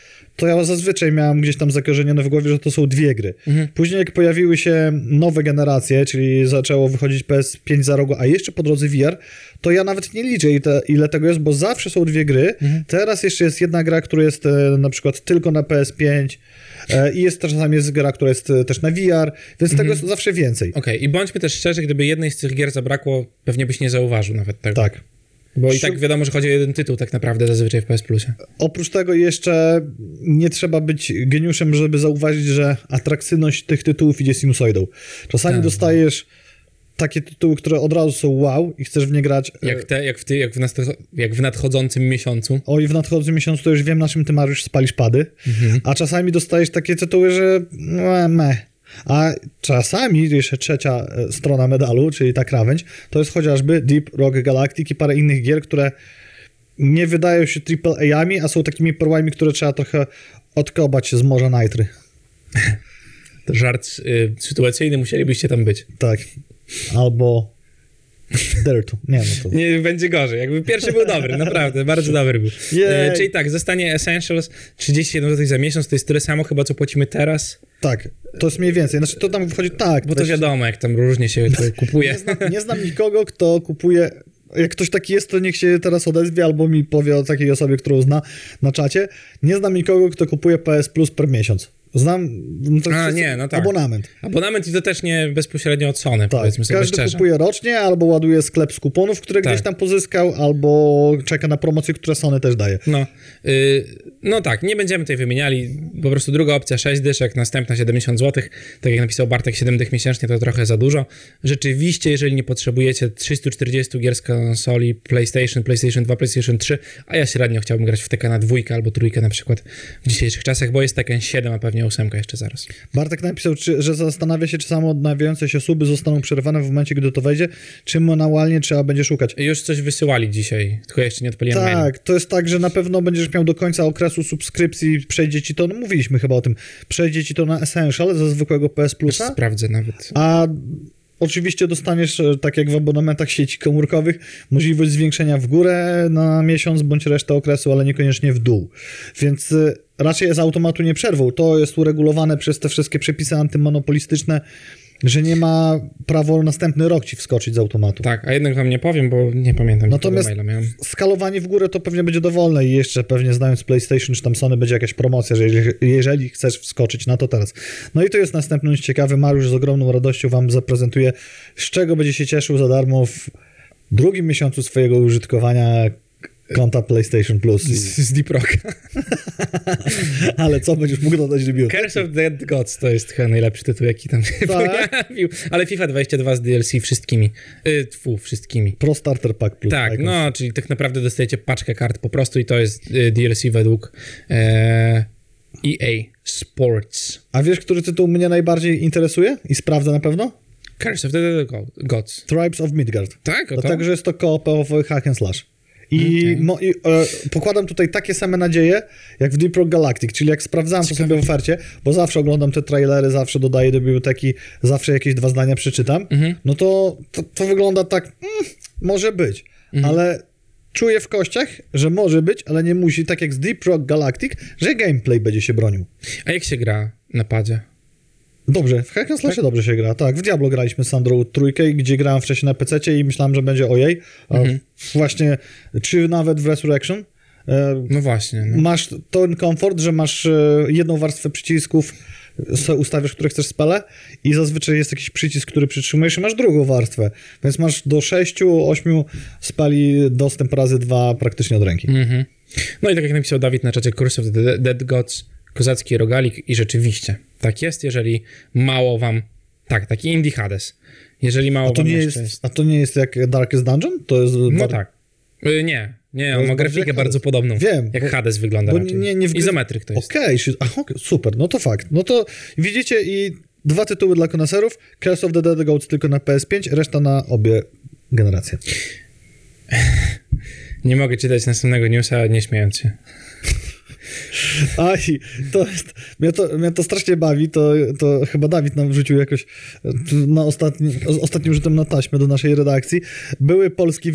to ja zazwyczaj miałem gdzieś tam zakorzenione w głowie, że to są dwie gry. Później jak pojawiły się nowe generacje, czyli zaczęło wychodzić PS5 za rogu, a jeszcze po drodze VR, to ja nawet nie liczę ile, ile tego jest, bo zawsze są dwie gry. Teraz jeszcze jest jedna gra, która jest e, na przykład tylko na PS5 e, i jest czasami jest gra, która jest e, też na VR, więc tego jest zawsze więcej. Okej, i bądźmy też szczerzy, gdyby jednej z tych gier zabrakło, pewnie byś nie zauważył nawet tego. Tak. Bo i tak wiadomo, że chodzi o jeden tytuł tak naprawdę zazwyczaj w PS Plusie. Oprócz tego jeszcze nie trzeba być geniuszem, żeby zauważyć, że atrakcyjność tych tytułów idzie sinusoidą. Czasami Tak. dostajesz takie tytuły, które od razu są wow i chcesz w nie grać. e, Jak, te, jak, w, ty, jak, w, jak w nadchodzącym miesiącu. Oj, w nadchodzącym miesiącu to już wiem, na czym ty Mariusz spalisz pady. A czasami dostajesz takie tytuły, że no, meh. A czasami jeszcze trzecia e, strona medalu, czyli ta krawędź, to jest chociażby Deep Rock Galactic i parę innych gier, które nie wydają się AAA-ami, a są takimi perłami, które trzeba trochę odkobać z morza Nitry. *laughs* Żart y, sytuacyjny, musielibyście tam być. Tak. Albo Dirtu. Nie, no to... Nie, będzie gorzej. Jakby pierwszy był dobry, naprawdę, bardzo dobry był. E, czyli tak, zostanie Essentials 37 zł za miesiąc, to jest tyle samo chyba, co płacimy teraz, Tak, to jest mniej więcej. Znaczy to tam wchodzi tak. bo to wiadomo, jak tam różnie się *laughs* kupuje. Nie znam, nie znam nikogo, kto kupuje. Jak ktoś taki jest, to niech się teraz odezwie albo mi powie o takiej osobie, którą zna na czacie. Nie znam nikogo, kto kupuje PS Plus per miesiąc. Znam... No to A, nie, no tak. Abonament. Abonament i to też nie bezpośrednio od Sony, Tak, powiedzmy sobie każdy szczerze. kupuje rocznie, albo ładuje sklep z kuponów, które Tak. gdzieś tam pozyskał, albo czeka na promocje, które Sony też daje. No, y, no tak, nie będziemy tutaj wymieniali. Po prostu druga opcja 6 dyszek, następna 70 zł. Tak jak napisał Bartek, 7 dych miesięcznie to trochę za dużo. Rzeczywiście, jeżeli nie potrzebujecie 340 gier z konsoli PlayStation, PlayStation 2, PlayStation 3, a ja średnio chciałbym grać w Tekkena dwójkę albo trójkę na przykład w dzisiejszych czasach, bo jest Tekken 7, a pewnie 8 jeszcze zaraz. Bartek napisał, czy, że zastanawia się, czy samo odnawiające się suby zostaną przerwane w momencie, gdy to wejdzie, czy manualnie trzeba będzie szukać. Już coś wysyłali dzisiaj, tylko ja jeszcze nie odpaliłem. Tak, to jest tak, że na pewno będziesz miał do końca okresu subskrypcji, przejdzie ci to, no mówiliśmy chyba o tym, przejdzie ci to na Essential ze zwykłego PS Plusa, Sprawdzę nawet. a oczywiście dostaniesz, e, tak jak w abonamentach sieci komórkowych, możliwość zwiększenia w górę na miesiąc bądź resztę okresu, ale niekoniecznie w dół. Więc e, raczej z automatu nie przerwą. To jest uregulowane przez te wszystkie przepisy antymonopolistyczne, że nie ma prawo następny rok ci wskoczyć z automatu. Tak, a jednak wam nie powiem, bo nie pamiętam, Natomiast maila miałem. skalowanie w górę to pewnie będzie dowolne i jeszcze pewnie znając PlayStation czy tam Sony będzie jakaś promocja, że jeżeli, jeżeli chcesz wskoczyć na to teraz. No i to jest następny ciekawy. Mariusz z ogromną radością wam zaprezentuje, z czego będzie się cieszył za darmo w drugim miesiącu swojego użytkowania konta PlayStation Plus. I, Z, z Deep Rock. *laughs* ale co będziesz mógł dodać do? Curse of Dead Gods to jest chyba najlepszy tytuł, jaki tam się Tak? pojawił. Ale FIFA 22 z DLC wszystkimi. Y, tfu, wszystkimi. Pro Starter Pack Plus. Tak, no, czyli tak naprawdę dostajecie paczkę kart po prostu i to jest y, DLC według e, EA Sports. A wiesz, który tytuł mnie najbardziej interesuje i sprawdzę na pewno? Curse of Dead Gods. Tribes of Midgard. Tak, o to? Dlatego, że jest to koopowy hack and slash. I, Okej. mo, i e, pokładam tutaj takie same nadzieje, jak w Deep Rock Galactic, czyli jak sprawdzałem to sobie w ofercie, bo zawsze oglądam te trailery, zawsze dodaję do biblioteki, zawsze jakieś dwa zdania przeczytam, Mhm. no to, to, to wygląda tak, mm, może być, Mhm. ale czuję w kościach, że może być, ale nie musi, tak jak z Deep Rock Galactic, że gameplay będzie się bronił. A jak się gra na padzie? Dobrze, w Hack and Slashie dobrze się gra. Tak, w Diablo graliśmy z Sandrą trójkę, gdzie grałem wcześniej na PC i myślałem, że będzie ojej. Mhm. Właśnie, czy nawet w Resurrection. E, No właśnie. No. masz ten komfort, że masz e, jedną warstwę przycisków, ustawiasz, które chcesz spele i zazwyczaj jest jakiś przycisk, który przytrzymujesz i masz drugą warstwę. Więc masz do 6-8 speli dostęp razy dwa praktycznie od ręki. Mhm. No i tak jak napisał Dawid na czacie Curse of the Dead Gods, kozacki rogalik i rzeczywiście tak jest, jeżeli mało wam, tak, taki Indie Hades, jeżeli mało A to, wam nie jeszcze jest, a to nie jest jak Darkest Dungeon? To jest No bar- tak. Y, Nie, nie, on jest ma grafikę bardzo Hades. podobną. Wiem, Jak bo- Hades wygląda bo raczej. nie- nie wgryz- Izometryk to jest. Okej, okay, okay, super, no to fakt. No to widzicie i dwa tytuły dla koneserów, Curse of the Dead Goats tylko na PS5, reszta na obie generacje. *laughs* Nie mogę czytać następnego newsa, nie śmiejąc się. Aj, to jest, mnie to, mnie to strasznie bawi, to, to chyba Dawid nam wrzucił jakoś na ostatni, ostatnim rzutem na taśmę do naszej redakcji. Były polski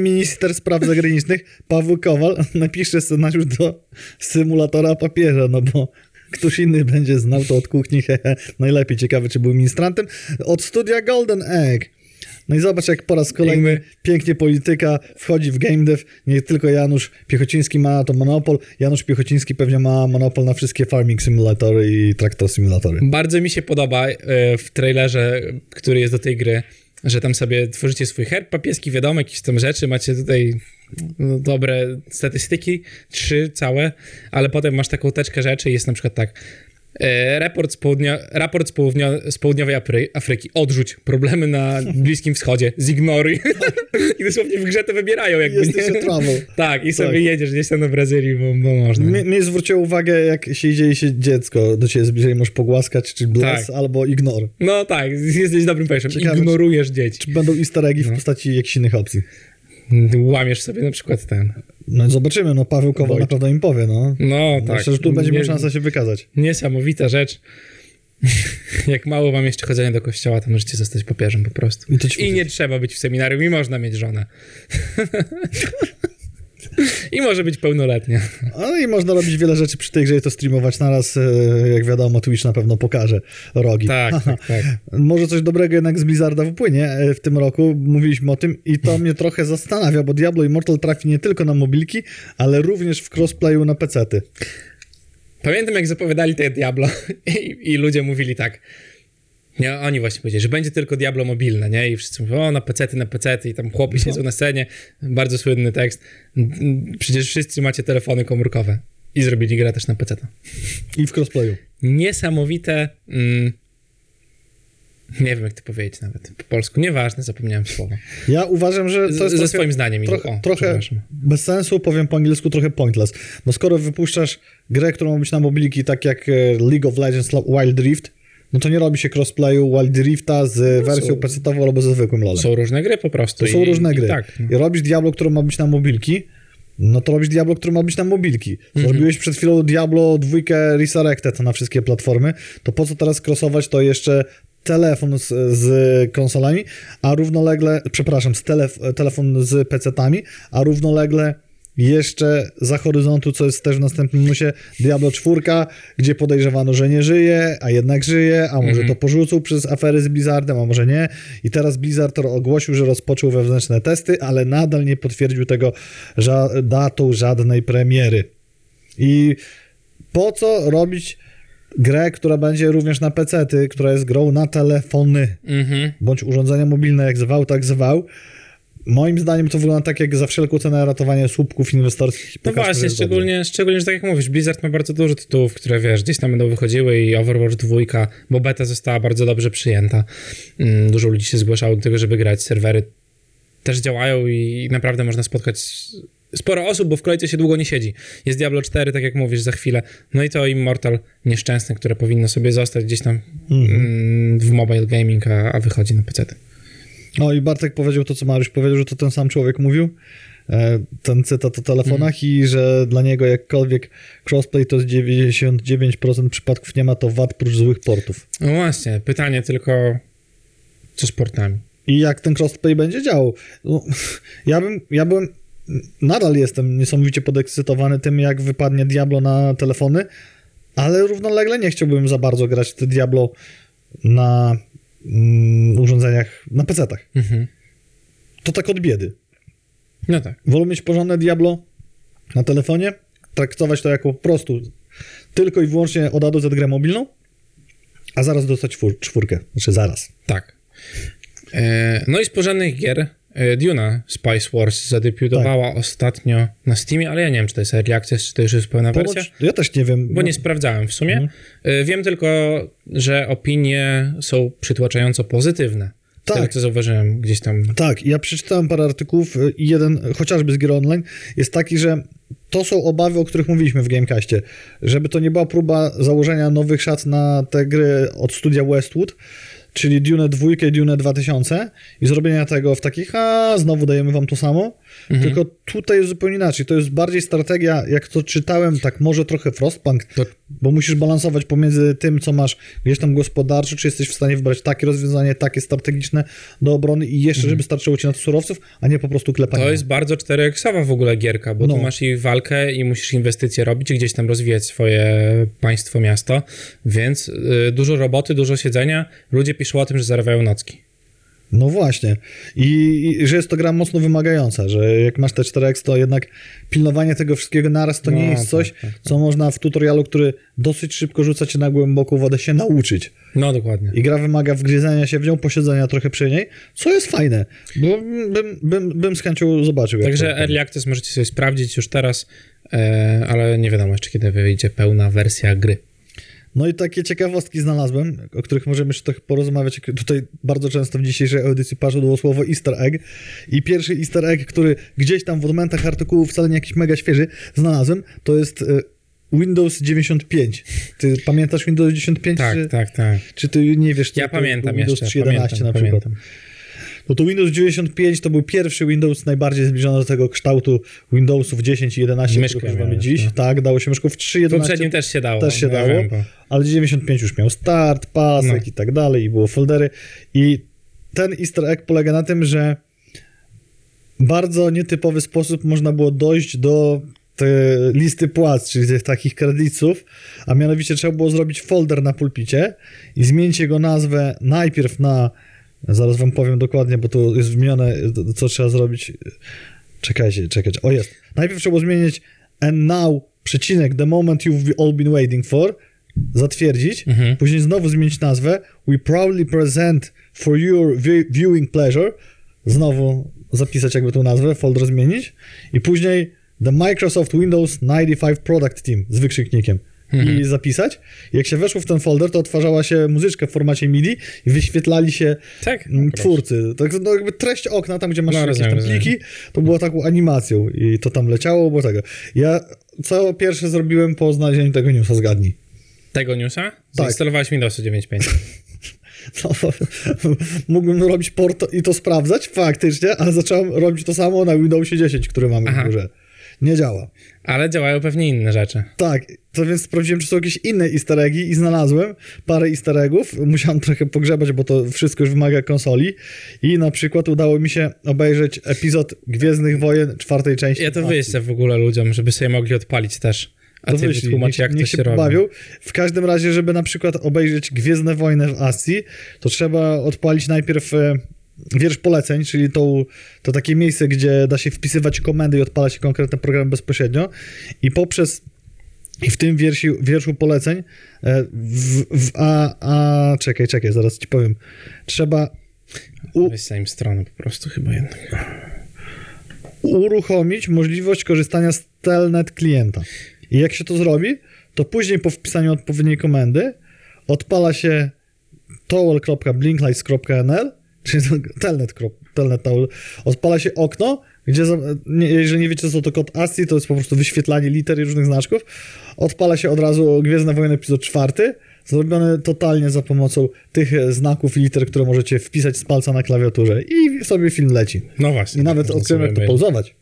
minister spraw zagranicznych Paweł Kowal napisze scenariusz do symulatora papieża, no bo któż inny będzie znał to od kuchni, hehe. *laughs* najlepiej ciekawe, czy był ministrantem, od studia Golden Egg. No i zobacz, jak po raz kolejny pięknie polityka wchodzi w game dev. Nie tylko Janusz Piechociński ma na to monopol. Janusz Piechociński pewnie ma monopol na wszystkie farming simulatory i traktor simulatory. Bardzo mi się podoba e, w trailerze, który jest do tej gry, że tam sobie tworzycie swój herb papieski, wiadomo, jakieś tam rzeczy, macie tutaj no, dobre statystyki, trzy całe, ale potem masz taką teczkę rzeczy i jest na przykład tak. E, raport z, południa, raport z, południo, z południowej Afry, Afryki. Odrzuć. Problemy na Bliskim Wschodzie. Zignoruj. *laughs* I dosłownie w grze to wybierają jakby, Jesteś nie? *laughs* Tak, i sobie Tak. jedziesz gdzieś tam do Brazylii, bo, bo można. Mnie, mnie zwróciło uwagę, jak się idzie i się dziecko do ciebie zbliża i możesz pogłaskać, czy bless, Tak. albo ignore. No tak, jesteś dobrym pejszem. Ignorujesz dzieci. Czy będą easter eggi w No. postaci jakichś innych opcji. Łamiesz sobie na przykład ten. No zobaczymy, no Paweł Kowal na pewno im powie, no. No tak. Myślę, że tu będzie miał szansę się wykazać. Niesamowita rzecz. *laughs* Jak mało wam jeszcze chodzenia do kościoła, to możecie zostać papieżem po prostu. I I nie trzeba być w seminarium i można mieć żonę. *laughs* I może być pełnoletnia. No i można robić wiele rzeczy przy tej grze i to streamować naraz. e, Jak wiadomo, Twitch na pewno pokaże rogi. Tak, *laughs* tak, tak. Może coś dobrego jednak z Blizzarda wypłynie e, w tym roku. Mówiliśmy o tym i to mnie trochę zastanawia, bo Diablo Immortal trafi nie tylko na mobilki, ale również w crossplayu na pecety. Pamiętam, jak zapowiadali te Diablo *laughs* i, i ludzie mówili tak. Nie, oni właśnie powiedzieli, że będzie tylko Diablo mobilne, nie? I wszyscy mówią, o, na pecety, na pecety i tam chłopi siedzą na scenie. Bardzo słynny tekst. Przecież wszyscy macie telefony komórkowe. I zrobili grę też na peceta. I w crossplayu. Niesamowite... Mm, nie wiem, jak to powiedzieć nawet po polsku. Nieważne, zapomniałem słowa. Ja uważam, że to jest ze trochę, swoim zdaniem. trochę, o, trochę bez sensu, powiem po angielsku trochę pointless. No skoro wypuszczasz grę, którą ma być na mobilki, tak jak e, League of Legends Wild Rift, no to nie robi się crossplayu Wild Rifta z wersją są- PC-ową albo ze zwykłym LoLem. Są różne gry po prostu. To są i, różne i gry. tak. no. I robisz Diablo, które ma być na mobilki, no to robisz Diablo, które ma być na mobilki. Mhm. Zrobiłeś przed chwilą Diablo 2 Resurrected na wszystkie platformy, to po co teraz crossować to jeszcze telefon z, z konsolami, a równolegle, przepraszam, z telef, telefon z PC-tami, a równolegle jeszcze za horyzontu, co jest też w następnym nusie, Diablo 4, gdzie podejrzewano, że nie żyje, a jednak żyje, a może Mhm. to porzucą przez afery z Blizzardem, a może nie. I teraz Blizzard ogłosił, że rozpoczął wewnętrzne testy, ale nadal nie potwierdził tego ża- datą żadnej premiery. I po co robić grę, która będzie również na PC-ty, która jest grą na telefony, Mhm. bądź urządzenia mobilne, jak zwał, tak zwał. Moim zdaniem to wygląda tak jak za wszelką cenę ratowanie słupków inwestorskich. No właśnie, szczególnie, szczególnie, że tak jak mówisz, Blizzard ma bardzo dużo tytułów, które wiesz, gdzieś tam będą wychodziły i Overwatch 2, bo beta została bardzo dobrze przyjęta. Mm, Dużo ludzi się zgłaszało do tego, żeby grać. Serwery też działają i naprawdę można spotkać sporo osób, bo w kolejce się długo nie siedzi. Jest Diablo 4, tak jak mówisz, za chwilę. No i to Immortal nieszczęsne, które powinno sobie zostać gdzieś tam Mhm. mm, w mobile gaming, a, a wychodzi na PC. No i Bartek powiedział to, co Mariusz powiedział, że to ten sam człowiek mówił. e, Ten cytat o telefonach i że dla niego jakkolwiek crossplay to z 99% przypadków nie ma to wad prócz złych portów. No właśnie, pytanie tylko, co z portami? I jak ten crossplay będzie działał? No, *laughs* ja bym, ja bym, nadal jestem niesamowicie podekscytowany tym, jak wypadnie Diablo na telefony, ale równolegle nie chciałbym za bardzo grać w Diablo na mm, urządzeniach, na PC-tach. Mhm. To tak od biedy. No tak. Wolę mieć porządne Diablo na telefonie, traktować to jako po prostu tylko i wyłącznie od A do Z grę mobilną, a zaraz dostać czwór- czwórkę. Znaczy zaraz. Tak. E, no i z porządnych gier Duna Spice Wars zadebiutowała Tak. ostatnio na Steamie, ale ja nie wiem, czy to jest Early Access, czy to już jest pełna wersja, ja też nie wiem. bo nie sprawdzałem w sumie. Mhm. E, Wiem tylko, że opinie są przytłaczająco pozytywne. Tak. tego, co zauważyłem gdzieś tam. Tak, ja przeczytałem parę artykułów y, i jeden, chociażby z gier online, jest taki, że to są obawy, o których mówiliśmy w Gamecastie, żeby to nie była próba założenia nowych szat na te gry od studia Westwood, czyli Dune 2 i Dune 2000 i zrobienia tego w takich, a znowu dajemy wam to samo, tylko tutaj jest zupełnie inaczej. To jest bardziej strategia, jak to czytałem, tak może trochę Frostpunk, To- bo musisz balansować pomiędzy tym, co masz gdzieś tam gospodarczo, czy jesteś w stanie wybrać takie rozwiązanie, takie strategiczne do obrony i jeszcze, żeby starczyło ci na to surowców, a nie po prostu klepanie. To jest bardzo 4X-owa w ogóle gierka, bo No. tu masz i walkę i musisz inwestycje robić i gdzieś tam rozwijać swoje państwo, miasto, więc y, dużo roboty, dużo siedzenia. Ludzie piszą o tym, że zarabiają nocki. No właśnie. I, I że jest to gra mocno wymagająca, że jak masz te 4X, to jednak pilnowanie tego wszystkiego naraz to nie No, jest coś, tak, tak, tak. co można w tutorialu, który dosyć szybko rzuca cię na głęboką wodę, się nauczyć. No dokładnie. I gra wymaga wgryzania się w nią, posiedzenia trochę przy niej, co jest fajne, bo bym, bym, bym z chęcią zobaczył. Także Early Access możecie sobie sprawdzić już teraz, e, ale nie wiadomo jeszcze kiedy wyjdzie pełna wersja gry. No i takie ciekawostki znalazłem, o których możemy jeszcze trochę porozmawiać. Tutaj bardzo często w dzisiejszej audycji padło słowo easter egg. I pierwszy easter egg, który gdzieś tam w odmętach artykułów wcale nie jakiś mega świeży znalazłem, to jest e, Windows 95. Ty pamiętasz Windows 95? Tak, czy, tak, tak. czy ty nie wiesz, co Ja to pamiętam Windows jeszcze, 3.11 pamiętam, na przykład? pamiętam. No to Windows 95 to był pierwszy Windows najbardziej zbliżony do tego kształtu Windowsów 10 i 11, Myszkę używamy miałeś, dziś. no. Tak, dało się myszką w 3.11. W poprzednim też się dało. Też się dało, wiem, bo- ale 95 już miał start, pasek No. i tak dalej, i było foldery. I ten easter egg polega na tym, że bardzo nietypowy sposób można było dojść do te listy płac, czyli tych takich kredytów, a mianowicie trzeba było zrobić folder na pulpicie i zmienić jego nazwę najpierw na, zaraz wam powiem dokładnie, bo tu jest wymienione, co trzeba zrobić. Czekajcie, czekajcie, o jest. Najpierw trzeba zmienić and now, przecinek, the moment you've all been waiting for, zatwierdzić, Mhm. później znowu zmienić nazwę, we proudly present for your vi- viewing pleasure, znowu zapisać jakby tą nazwę, folder zmienić. I później the Microsoft Windows 95 Product Team z wykrzyknikiem Mhm. i zapisać. Jak się weszło w ten folder, to odtwarzała się muzyczka w formacie MIDI i wyświetlali się Tak? twórcy. Tak, no jakby treść okna, tam gdzie masz No, jakieś tam pliki, to było taką animacją i to tam leciało, było tego. Ja co pierwsze zrobiłem po znalezieniu tego newsa, zgadnij. Tego newsa? Zainstalowałeś Windowsa 9.5. *laughs* No, *laughs* mógłbym robić porto i to sprawdzać faktycznie, ale zacząłem robić to samo na Windowsie 10, który mamy Aha. w górze. Nie działa. Ale działają pewnie inne rzeczy. Tak, to więc sprawdziłem, czy są jakieś inne easter eggi i znalazłem parę easter eggów. Musiałem trochę pogrzebać, bo to wszystko już wymaga konsoli. I na przykład udało mi się obejrzeć epizod Gwiezdnych Wojen czwartej części. Ja to Akcji. wyjście w ogóle ludziom, żeby sobie mogli odpalić też. A To wyślij, wytłumacz, niech, jak to niech się, się robi. pobawią. W każdym razie, żeby na przykład obejrzeć Gwiezdne Wojny w Asji, to trzeba odpalić najpierw e, wiersz poleceń, czyli tą, to takie miejsce, gdzie da się wpisywać komendy i odpala się konkretny program bezpośrednio i poprzez i w tym wiersi, wierszu poleceń e, w, w, a, a czekaj, czekaj, zaraz ci powiem. Trzeba u, im stronę po prostu chyba jednak. uruchomić możliwość korzystania z telnet klienta. I jak się to zrobi, to później po wpisaniu odpowiedniej komendy odpala się towel.blinklights.nl czyli to telnet, telnet towel, odpala się okno, gdzie, nie, jeżeli nie wiecie co to kod ASCII, to jest po prostu wyświetlanie liter i różnych znaczków. Odpala się od razu Gwiezdne Wojny epizod czwarty, zrobione totalnie za pomocą tych znaków i liter, które możecie wpisać z palca na klawiaturze i sobie film leci. No właśnie. I nawet można odkryłem, jak to pauzować.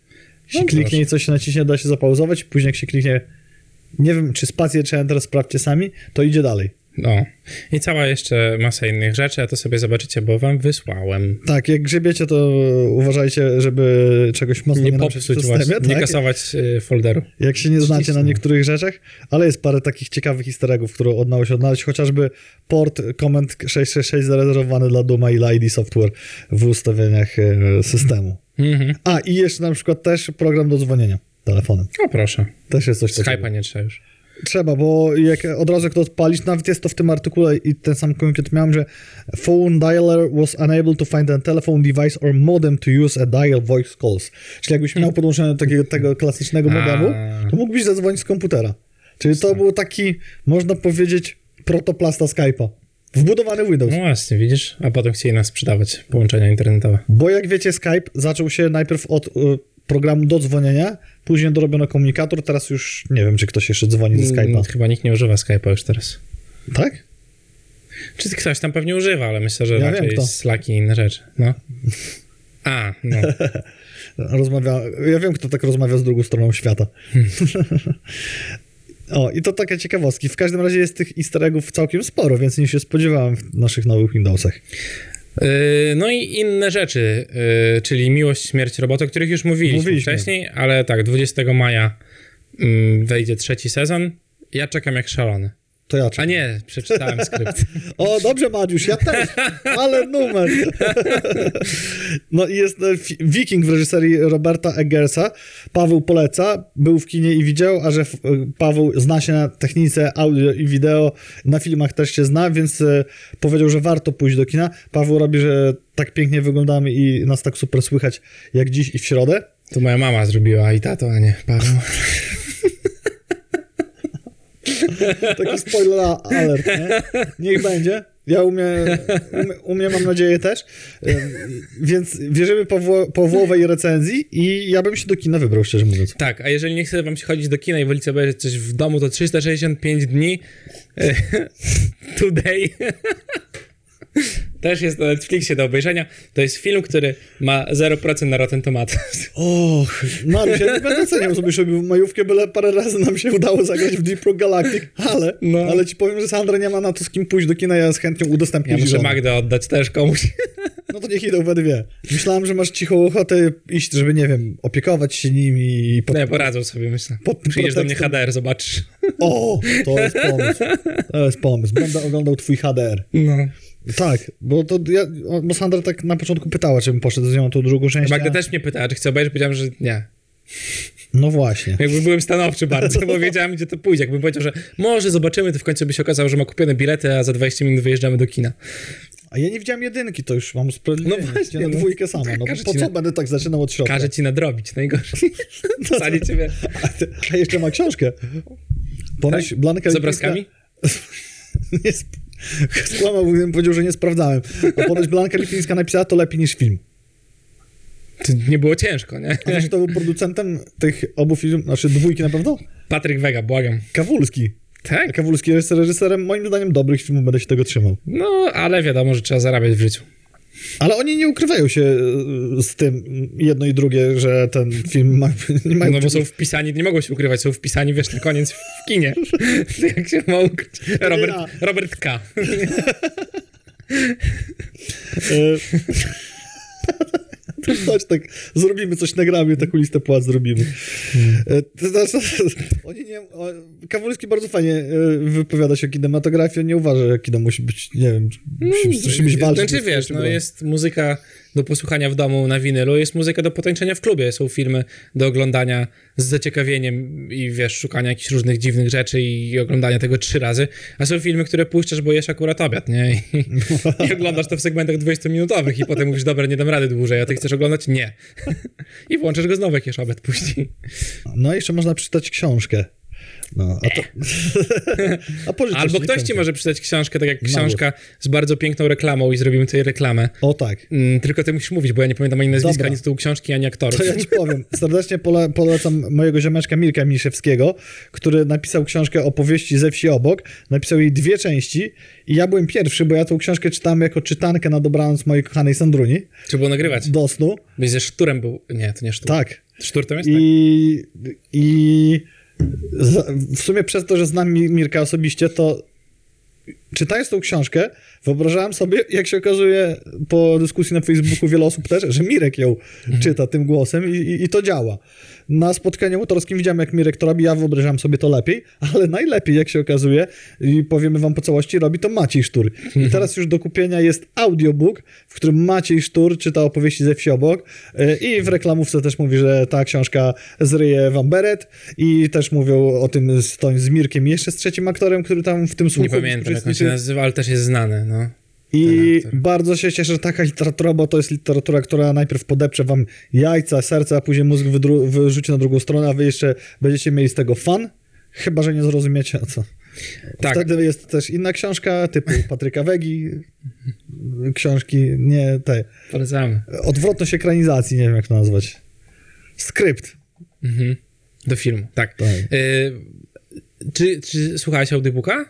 Jak się No kliknie i coś się naciśnie, da się zapauzować, później jak się kliknie, nie wiem, czy spację, czy enter, sprawdźcie sami, to idzie dalej. No. I cała jeszcze masa innych rzeczy, a to sobie zobaczycie, bo wam wysłałem. Tak, jak grzebiecie, to uważajcie, żeby czegoś mocno nie, Nie popsuć systemie. właśnie, nie tak? kasować y, folderu. Jak się nie znacie na niektórych rzeczach, ale jest parę takich ciekawych easter eggów, które udało się odnaleźć, chociażby port Command 666 zarezerwowany dla Duma i dla ID Software w ustawieniach e, systemu. Mhm. A, i jeszcze na przykład też program do dzwonienia telefonem. O proszę. Też jest coś takiego. Skype'a nie trzeba już. Trzeba, bo jak od razu jak to odpalić, nawet jest to w tym artykule i ten sam komunikat miałem, że phone dialer was unable to find a telephone device or modem to use a dial voice calls. Czyli jakbyś miał podłączone takiego tego klasycznego modemu, to mógłbyś zadzwonić z komputera. Czyli to był taki, można powiedzieć, protoplasta Skype'a. Wbudowany Windows. No właśnie, widzisz? A potem chcieli nas sprzedawać połączenia internetowe. Bo jak wiecie, Skype zaczął się najpierw od y, programu do dzwonienia, później dorobiono komunikator, teraz już nie wiem, czy ktoś jeszcze dzwoni ze Skype'a. Chyba nikt nie używa Skype'a już teraz. Tak? Czy ktoś tam pewnie używa, ale myślę, że Ja wiem raczej kto. Slack i inne rzeczy. No. *laughs* A, no. Rozmawia, ja wiem, kto tak rozmawia z drugą stroną świata. *laughs* o, i to takie ciekawostki. W każdym razie jest tych easter eggów całkiem sporo, więc niż się spodziewałem w naszych nowych Windowsach. Yy, No i inne rzeczy, yy, czyli Miłość, Śmierć, Robota, o których już mówiliśmy, Mówiliśmy. wcześniej, ale tak, 20 maja mm, wejdzie trzeci sezon. Ja czekam jak szalony. To ja A nie, przeczytałem skrypt. *laughs* O, dobrze, Mariusz, ja też, ale numer. *laughs* No i jest e, Wiking w reżyserii Roberta Eggersa. Paweł poleca, był w kinie i widział, a że e, Paweł zna się na technice audio i wideo, na filmach też się zna, więc e, powiedział, że warto pójść do kina. Paweł robi, że tak pięknie wyglądamy i nas tak super słychać jak dziś i w środę. To moja mama zrobiła i tato, a nie Paweł. *laughs* Taki spoiler alert, nie? Niech będzie. Ja umie, umie, mam nadzieję też. Więc wierzymy Pawło, Pawłowej recenzji i ja bym się do kina wybrał, szczerze mówiąc. Tak, a jeżeli nie chce wam się chodzić do kina i wolicie obejrzeć coś w domu, to 365 dni e, *laughs* today *laughs* też jest na Netflixie do obejrzenia. To jest film, który ma 0% na Rotten Tomatoes. Och, Mariusz, ja nie będę oceniał, żebyś robił majówkę, byle parę razy nam się udało zagrać w Deep Rock Galactic, ale, No. ale ci powiem, że Sandra nie ma na to z kim pójść do kina, ja z chętnią udostępnię Ja muszę żonę. Magdę oddać też komuś. No to niech idą we dwie. Myślałem, że masz cichą ochotę iść, żeby, nie wiem, opiekować się nimi i... Pod... Nie, poradzą sobie, myślę. Pod Przyjdziesz do mnie HDR, zobaczysz. O, to jest pomysł. To jest pomysł. Będę oglądał twój HDR. No. Tak, bo to ja, bo Sandra tak na początku pytała, czy bym poszedł z nią tą drugą część. Magda też mnie pytała, czy chcę obejrzeć, powiedziałem, że nie. No właśnie. Jakby byłem stanowczy bardzo, bo wiedziałem, gdzie to pójdzie. Jakbym powiedział, że może zobaczymy, to w końcu by się okazało, że ma kupione bilety, a za 20 minut wyjeżdżamy do kina. A ja nie widziałem jedynki, to już mam usprawiedliwienie. No właśnie, Ja na no. dwójkę sama. No Każę po co na- będę tak zaczynał od środka? Każe ci nadrobić, najgorzej. Wsadzi *laughs* ciebie A, a jeszcze ma książkę. Ponoć Tak? Blanka z obrazkami? *laughs* Nie sp... *laughs* Skłamał, gdybym powiedział, że nie sprawdzałem. A ponoć Blanka Lipińska napisała to lepiej niż film. To nie było ciężko, nie? A wiesz, kto był producentem tych obu filmów, znaczy dwójki na pewno? Patryk Wega, błagam. Kawulski. A Tak? Kawulski jest reżyserem, moim zdaniem, dobrych filmów, będę się tego trzymał. No, ale wiadomo, że trzeba zarabiać w życiu. Ale oni nie ukrywają się e, z tym, jedno i drugie, że ten film ma, nie mają... No bo są wpisani, nie mogą się ukrywać, są wpisani, wiesz, na koniec w kinie. *laughs* Jak się ma ukryć? Robert, ja. Robert K. *laughs* To Chodź tak, zrobimy coś, nagramy, taką listę płac zrobimy. E, znaczy, *laughs* oni nie, Kawulski bardzo fajnie e, wypowiada się o kinematografii, on nie uważa, że kino musi być, nie wiem, musi z czymś walczyć. Znaczy wiesz, no jest muzyka do posłuchania w domu na winylu, jest muzyka do potańczenia w klubie, są filmy do oglądania z zaciekawieniem i wiesz, szukania jakichś różnych dziwnych rzeczy i oglądania tego trzy razy, a są filmy, które puszczasz, bo jesz akurat obiad, nie? I, i oglądasz to w segmentach 20-minutowych i potem mówisz, dobra, nie dam rady dłużej, a ty chcesz oglądać? Nie. *laughs* I włączasz go znowu, jak jesz obiad później. No jeszcze można przeczytać książkę. No, a to... *laughs* a Albo ktoś ci może przeczytać książkę, tak jak książka z bardzo piękną reklamą i zrobimy tutaj reklamę. O tak. Mm, tylko ty musisz mówić, bo ja nie pamiętam ani nazwiska, Dobra. ani tytułu książki, ani aktorów. To ja ci powiem. Serdecznie pole, polecam mojego ziomeczka Mirka Miszewskiego, który napisał książkę opowieści ze wsi obok. Napisał jej dwie części i ja byłem pierwszy, bo ja tą książkę czytałem jako czytankę na dobranoc mojej kochanej Sandruni Trzeba było nagrywać. do snu. Byś ze szturem był. Nie, to nie sztur. Tak. Sztur to jest? Tak. I, i za- w sumie przez to, że znam Mi- Mirka osobiście, to czytając tą książkę, wyobrażałem sobie, jak się okazuje po dyskusji na Facebooku wiele osób też, że Mirek ją czyta tym głosem i, i, i to działa. Na spotkaniu autorskim widziałem, jak Mirek to robi, ja wyobrażałem sobie to lepiej, ale najlepiej, jak się okazuje, i powiemy wam po całości, robi to Maciej Sztur. I *laughs* teraz już do kupienia jest audiobook, w którym Maciej Sztur czyta opowieści ze wsi obok y, i w reklamówce też mówi, że ta książka zryje wam beret i też mówią o tym z, z Mirkiem jeszcze z trzecim aktorem, który tam w tym słuchu Nie pamiętam, jak on się nazywa, ale też jest znany, no. I bardzo się cieszę, że taka literatura, bo to jest literatura, która najpierw podepcze wam jajca, serce, a później mózg wydru- wyrzuci na drugą stronę, a wy jeszcze będziecie mieli z tego fan. Chyba, że nie zrozumiecie, a co. Tak. Wtedy jest też inna książka, typu Patryka Wegi, książki, nie te, Polecamy. odwrotność ekranizacji, nie wiem jak to nazwać. Skrypt. Mhm. Do filmu, tak. Tak. Y, czy, czy słuchałeś audiobooka?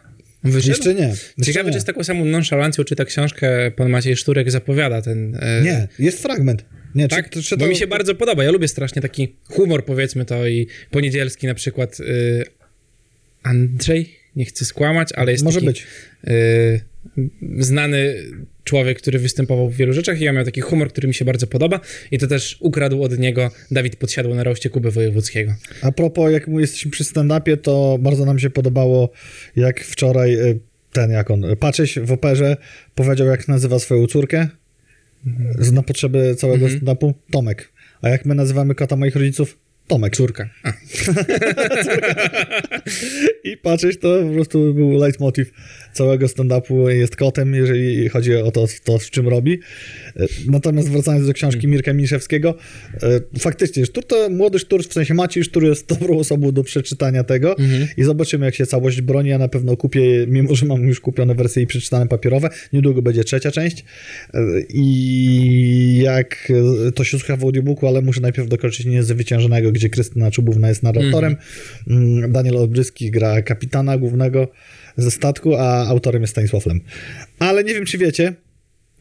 Wyszedł? Jeszcze nie. Jeszcze Ciekawe, nie. czy z taką samą nonszalancją czyta książkę pan Maciej Szturek zapowiada ten... e, Nie, jest fragment. Nie, Tak? czy, czy Bo mi się bardzo podoba. Ja lubię strasznie taki humor, powiedzmy to, i poniedzielski na przykład y, Andrzej, nie chcę skłamać, ale jest Może taki być. y, znany człowiek, który występował w wielu rzeczach i ja miał taki humor, który mi się bardzo podoba i to też ukradł od niego Dawid Podsiadło na roście Kuby Wojewódzkiego. A propos, jak jesteśmy przy stand-upie, to bardzo nam się podobało, jak wczoraj y, ten, jak on, Patrzyś w operze powiedział, jak nazywa swoją córkę z- na potrzeby całego Mhm. stand-upu, Tomek. A jak my nazywamy kota moich rodziców? Tomek. Córka. A, *laughs* I patrzeć, to po prostu był leitmotiv całego stand-upu, jest kotem, jeżeli chodzi o to, to w czym robi. Natomiast wracając do książki Mirka Miniszewskiego, e, faktycznie, Sztur to młody Sztur, w sensie Maciej Sztur jest dobrą osobą do przeczytania tego i zobaczymy, jak się całość broni. Ja na pewno kupię, mimo że mam już kupione wersje i przeczytane papierowe, niedługo będzie trzecia część. E, i jak e, to się słucha w audiobooku, ale muszę najpierw dokończyć Niezwyciężonego, gdzie Krystyna Czubówna jest narratorem, Mm, Daniel Olbryski gra kapitana głównego ze statku, a autorem jest Stanisław Lem. Ale nie wiem, czy wiecie,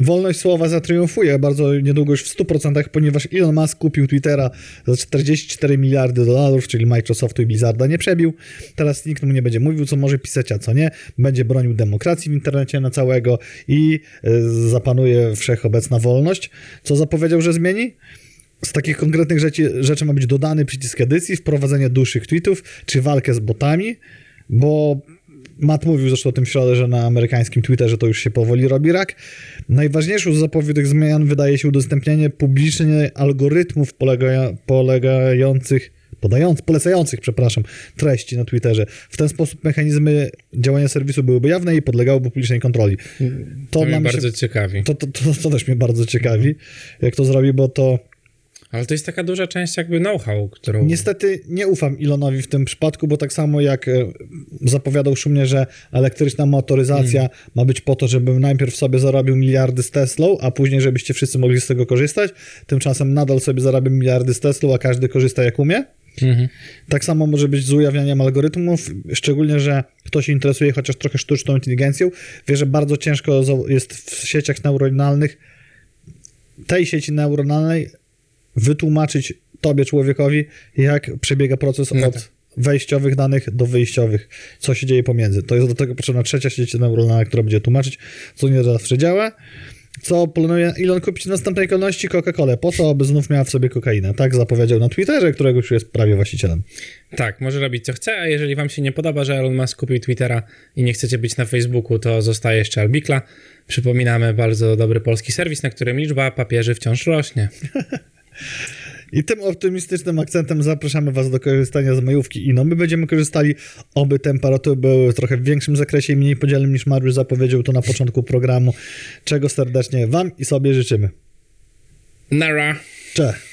wolność słowa zatriumfuje bardzo niedługo już w 100%, ponieważ Elon Musk kupił Twittera za 44 miliardy dolarów, czyli Microsoftu i Blizzarda nie przebił. Teraz nikt mu nie będzie mówił, co może pisać, a co nie. Będzie bronił demokracji w internecie na całego i y, zapanuje wszechobecna wolność, co zapowiedział, że zmieni. Z takich konkretnych rzeczy, rzeczy ma być dodany przycisk edycji, wprowadzenie dłuższych tweetów, czy walkę z botami, bo Matt mówił zresztą o tym w środę, że na amerykańskim Twitterze to już się powoli robi rak. Najważniejszą z zapowiedzi zmian wydaje się udostępnienie publicznie algorytmów polega, polegających podając, polecających, przepraszam, treści na Twitterze. W ten sposób mechanizmy działania serwisu byłyby jawne i podlegałyby publicznej kontroli. To, To, mnie bardzo się, ciekawi. to, to, to, to też mnie bardzo ciekawi, jak to zrobi, bo to Ale to jest taka duża część jakby know-how, którą... Niestety nie ufam Elonowi w tym przypadku, bo tak samo jak e, zapowiadał szumnie, że elektryczna motoryzacja ma być po to, żebym najpierw sobie zarobił miliardy z Teslą, a później żebyście wszyscy mogli z tego korzystać. Tymczasem nadal sobie zarabiam miliardy z Teslą, a każdy korzysta jak umie. Mhm. Tak samo może być z ujawnianiem algorytmów, szczególnie, że ktoś się interesuje chociaż trochę sztuczną inteligencją, wie, że bardzo ciężko jest w sieciach neuronalnych tej sieci neuronalnej wytłumaczyć tobie, człowiekowi, jak przebiega proces No od tak. wejściowych danych do wyjściowych, co się dzieje pomiędzy. To jest do tego potrzebna trzecia sieć neuronalna, która będzie tłumaczyć, co nie zawsze działa. Co planuje Elon kupić w następnej kolejności Coca-Colę? Po co, aby znów miała w sobie kokainę? Tak zapowiedział na Twitterze, którego już jest prawie właścicielem. Tak, może robić co chce, a jeżeli wam się nie podoba, że Elon Musk kupił Twittera i nie chcecie być na Facebooku, to zostaje jeszcze Albikla. Przypominamy, bardzo dobry polski serwis, na którym liczba papieży wciąż rośnie. *laughs* I tym optymistycznym akcentem zapraszamy Was do korzystania z majówki i no my będziemy korzystali, oby temperatury były trochę w większym zakresie i mniej podzielnym niż Mariusz zapowiedział to na początku programu, czego serdecznie Wam i sobie życzymy. Nara! Cześć!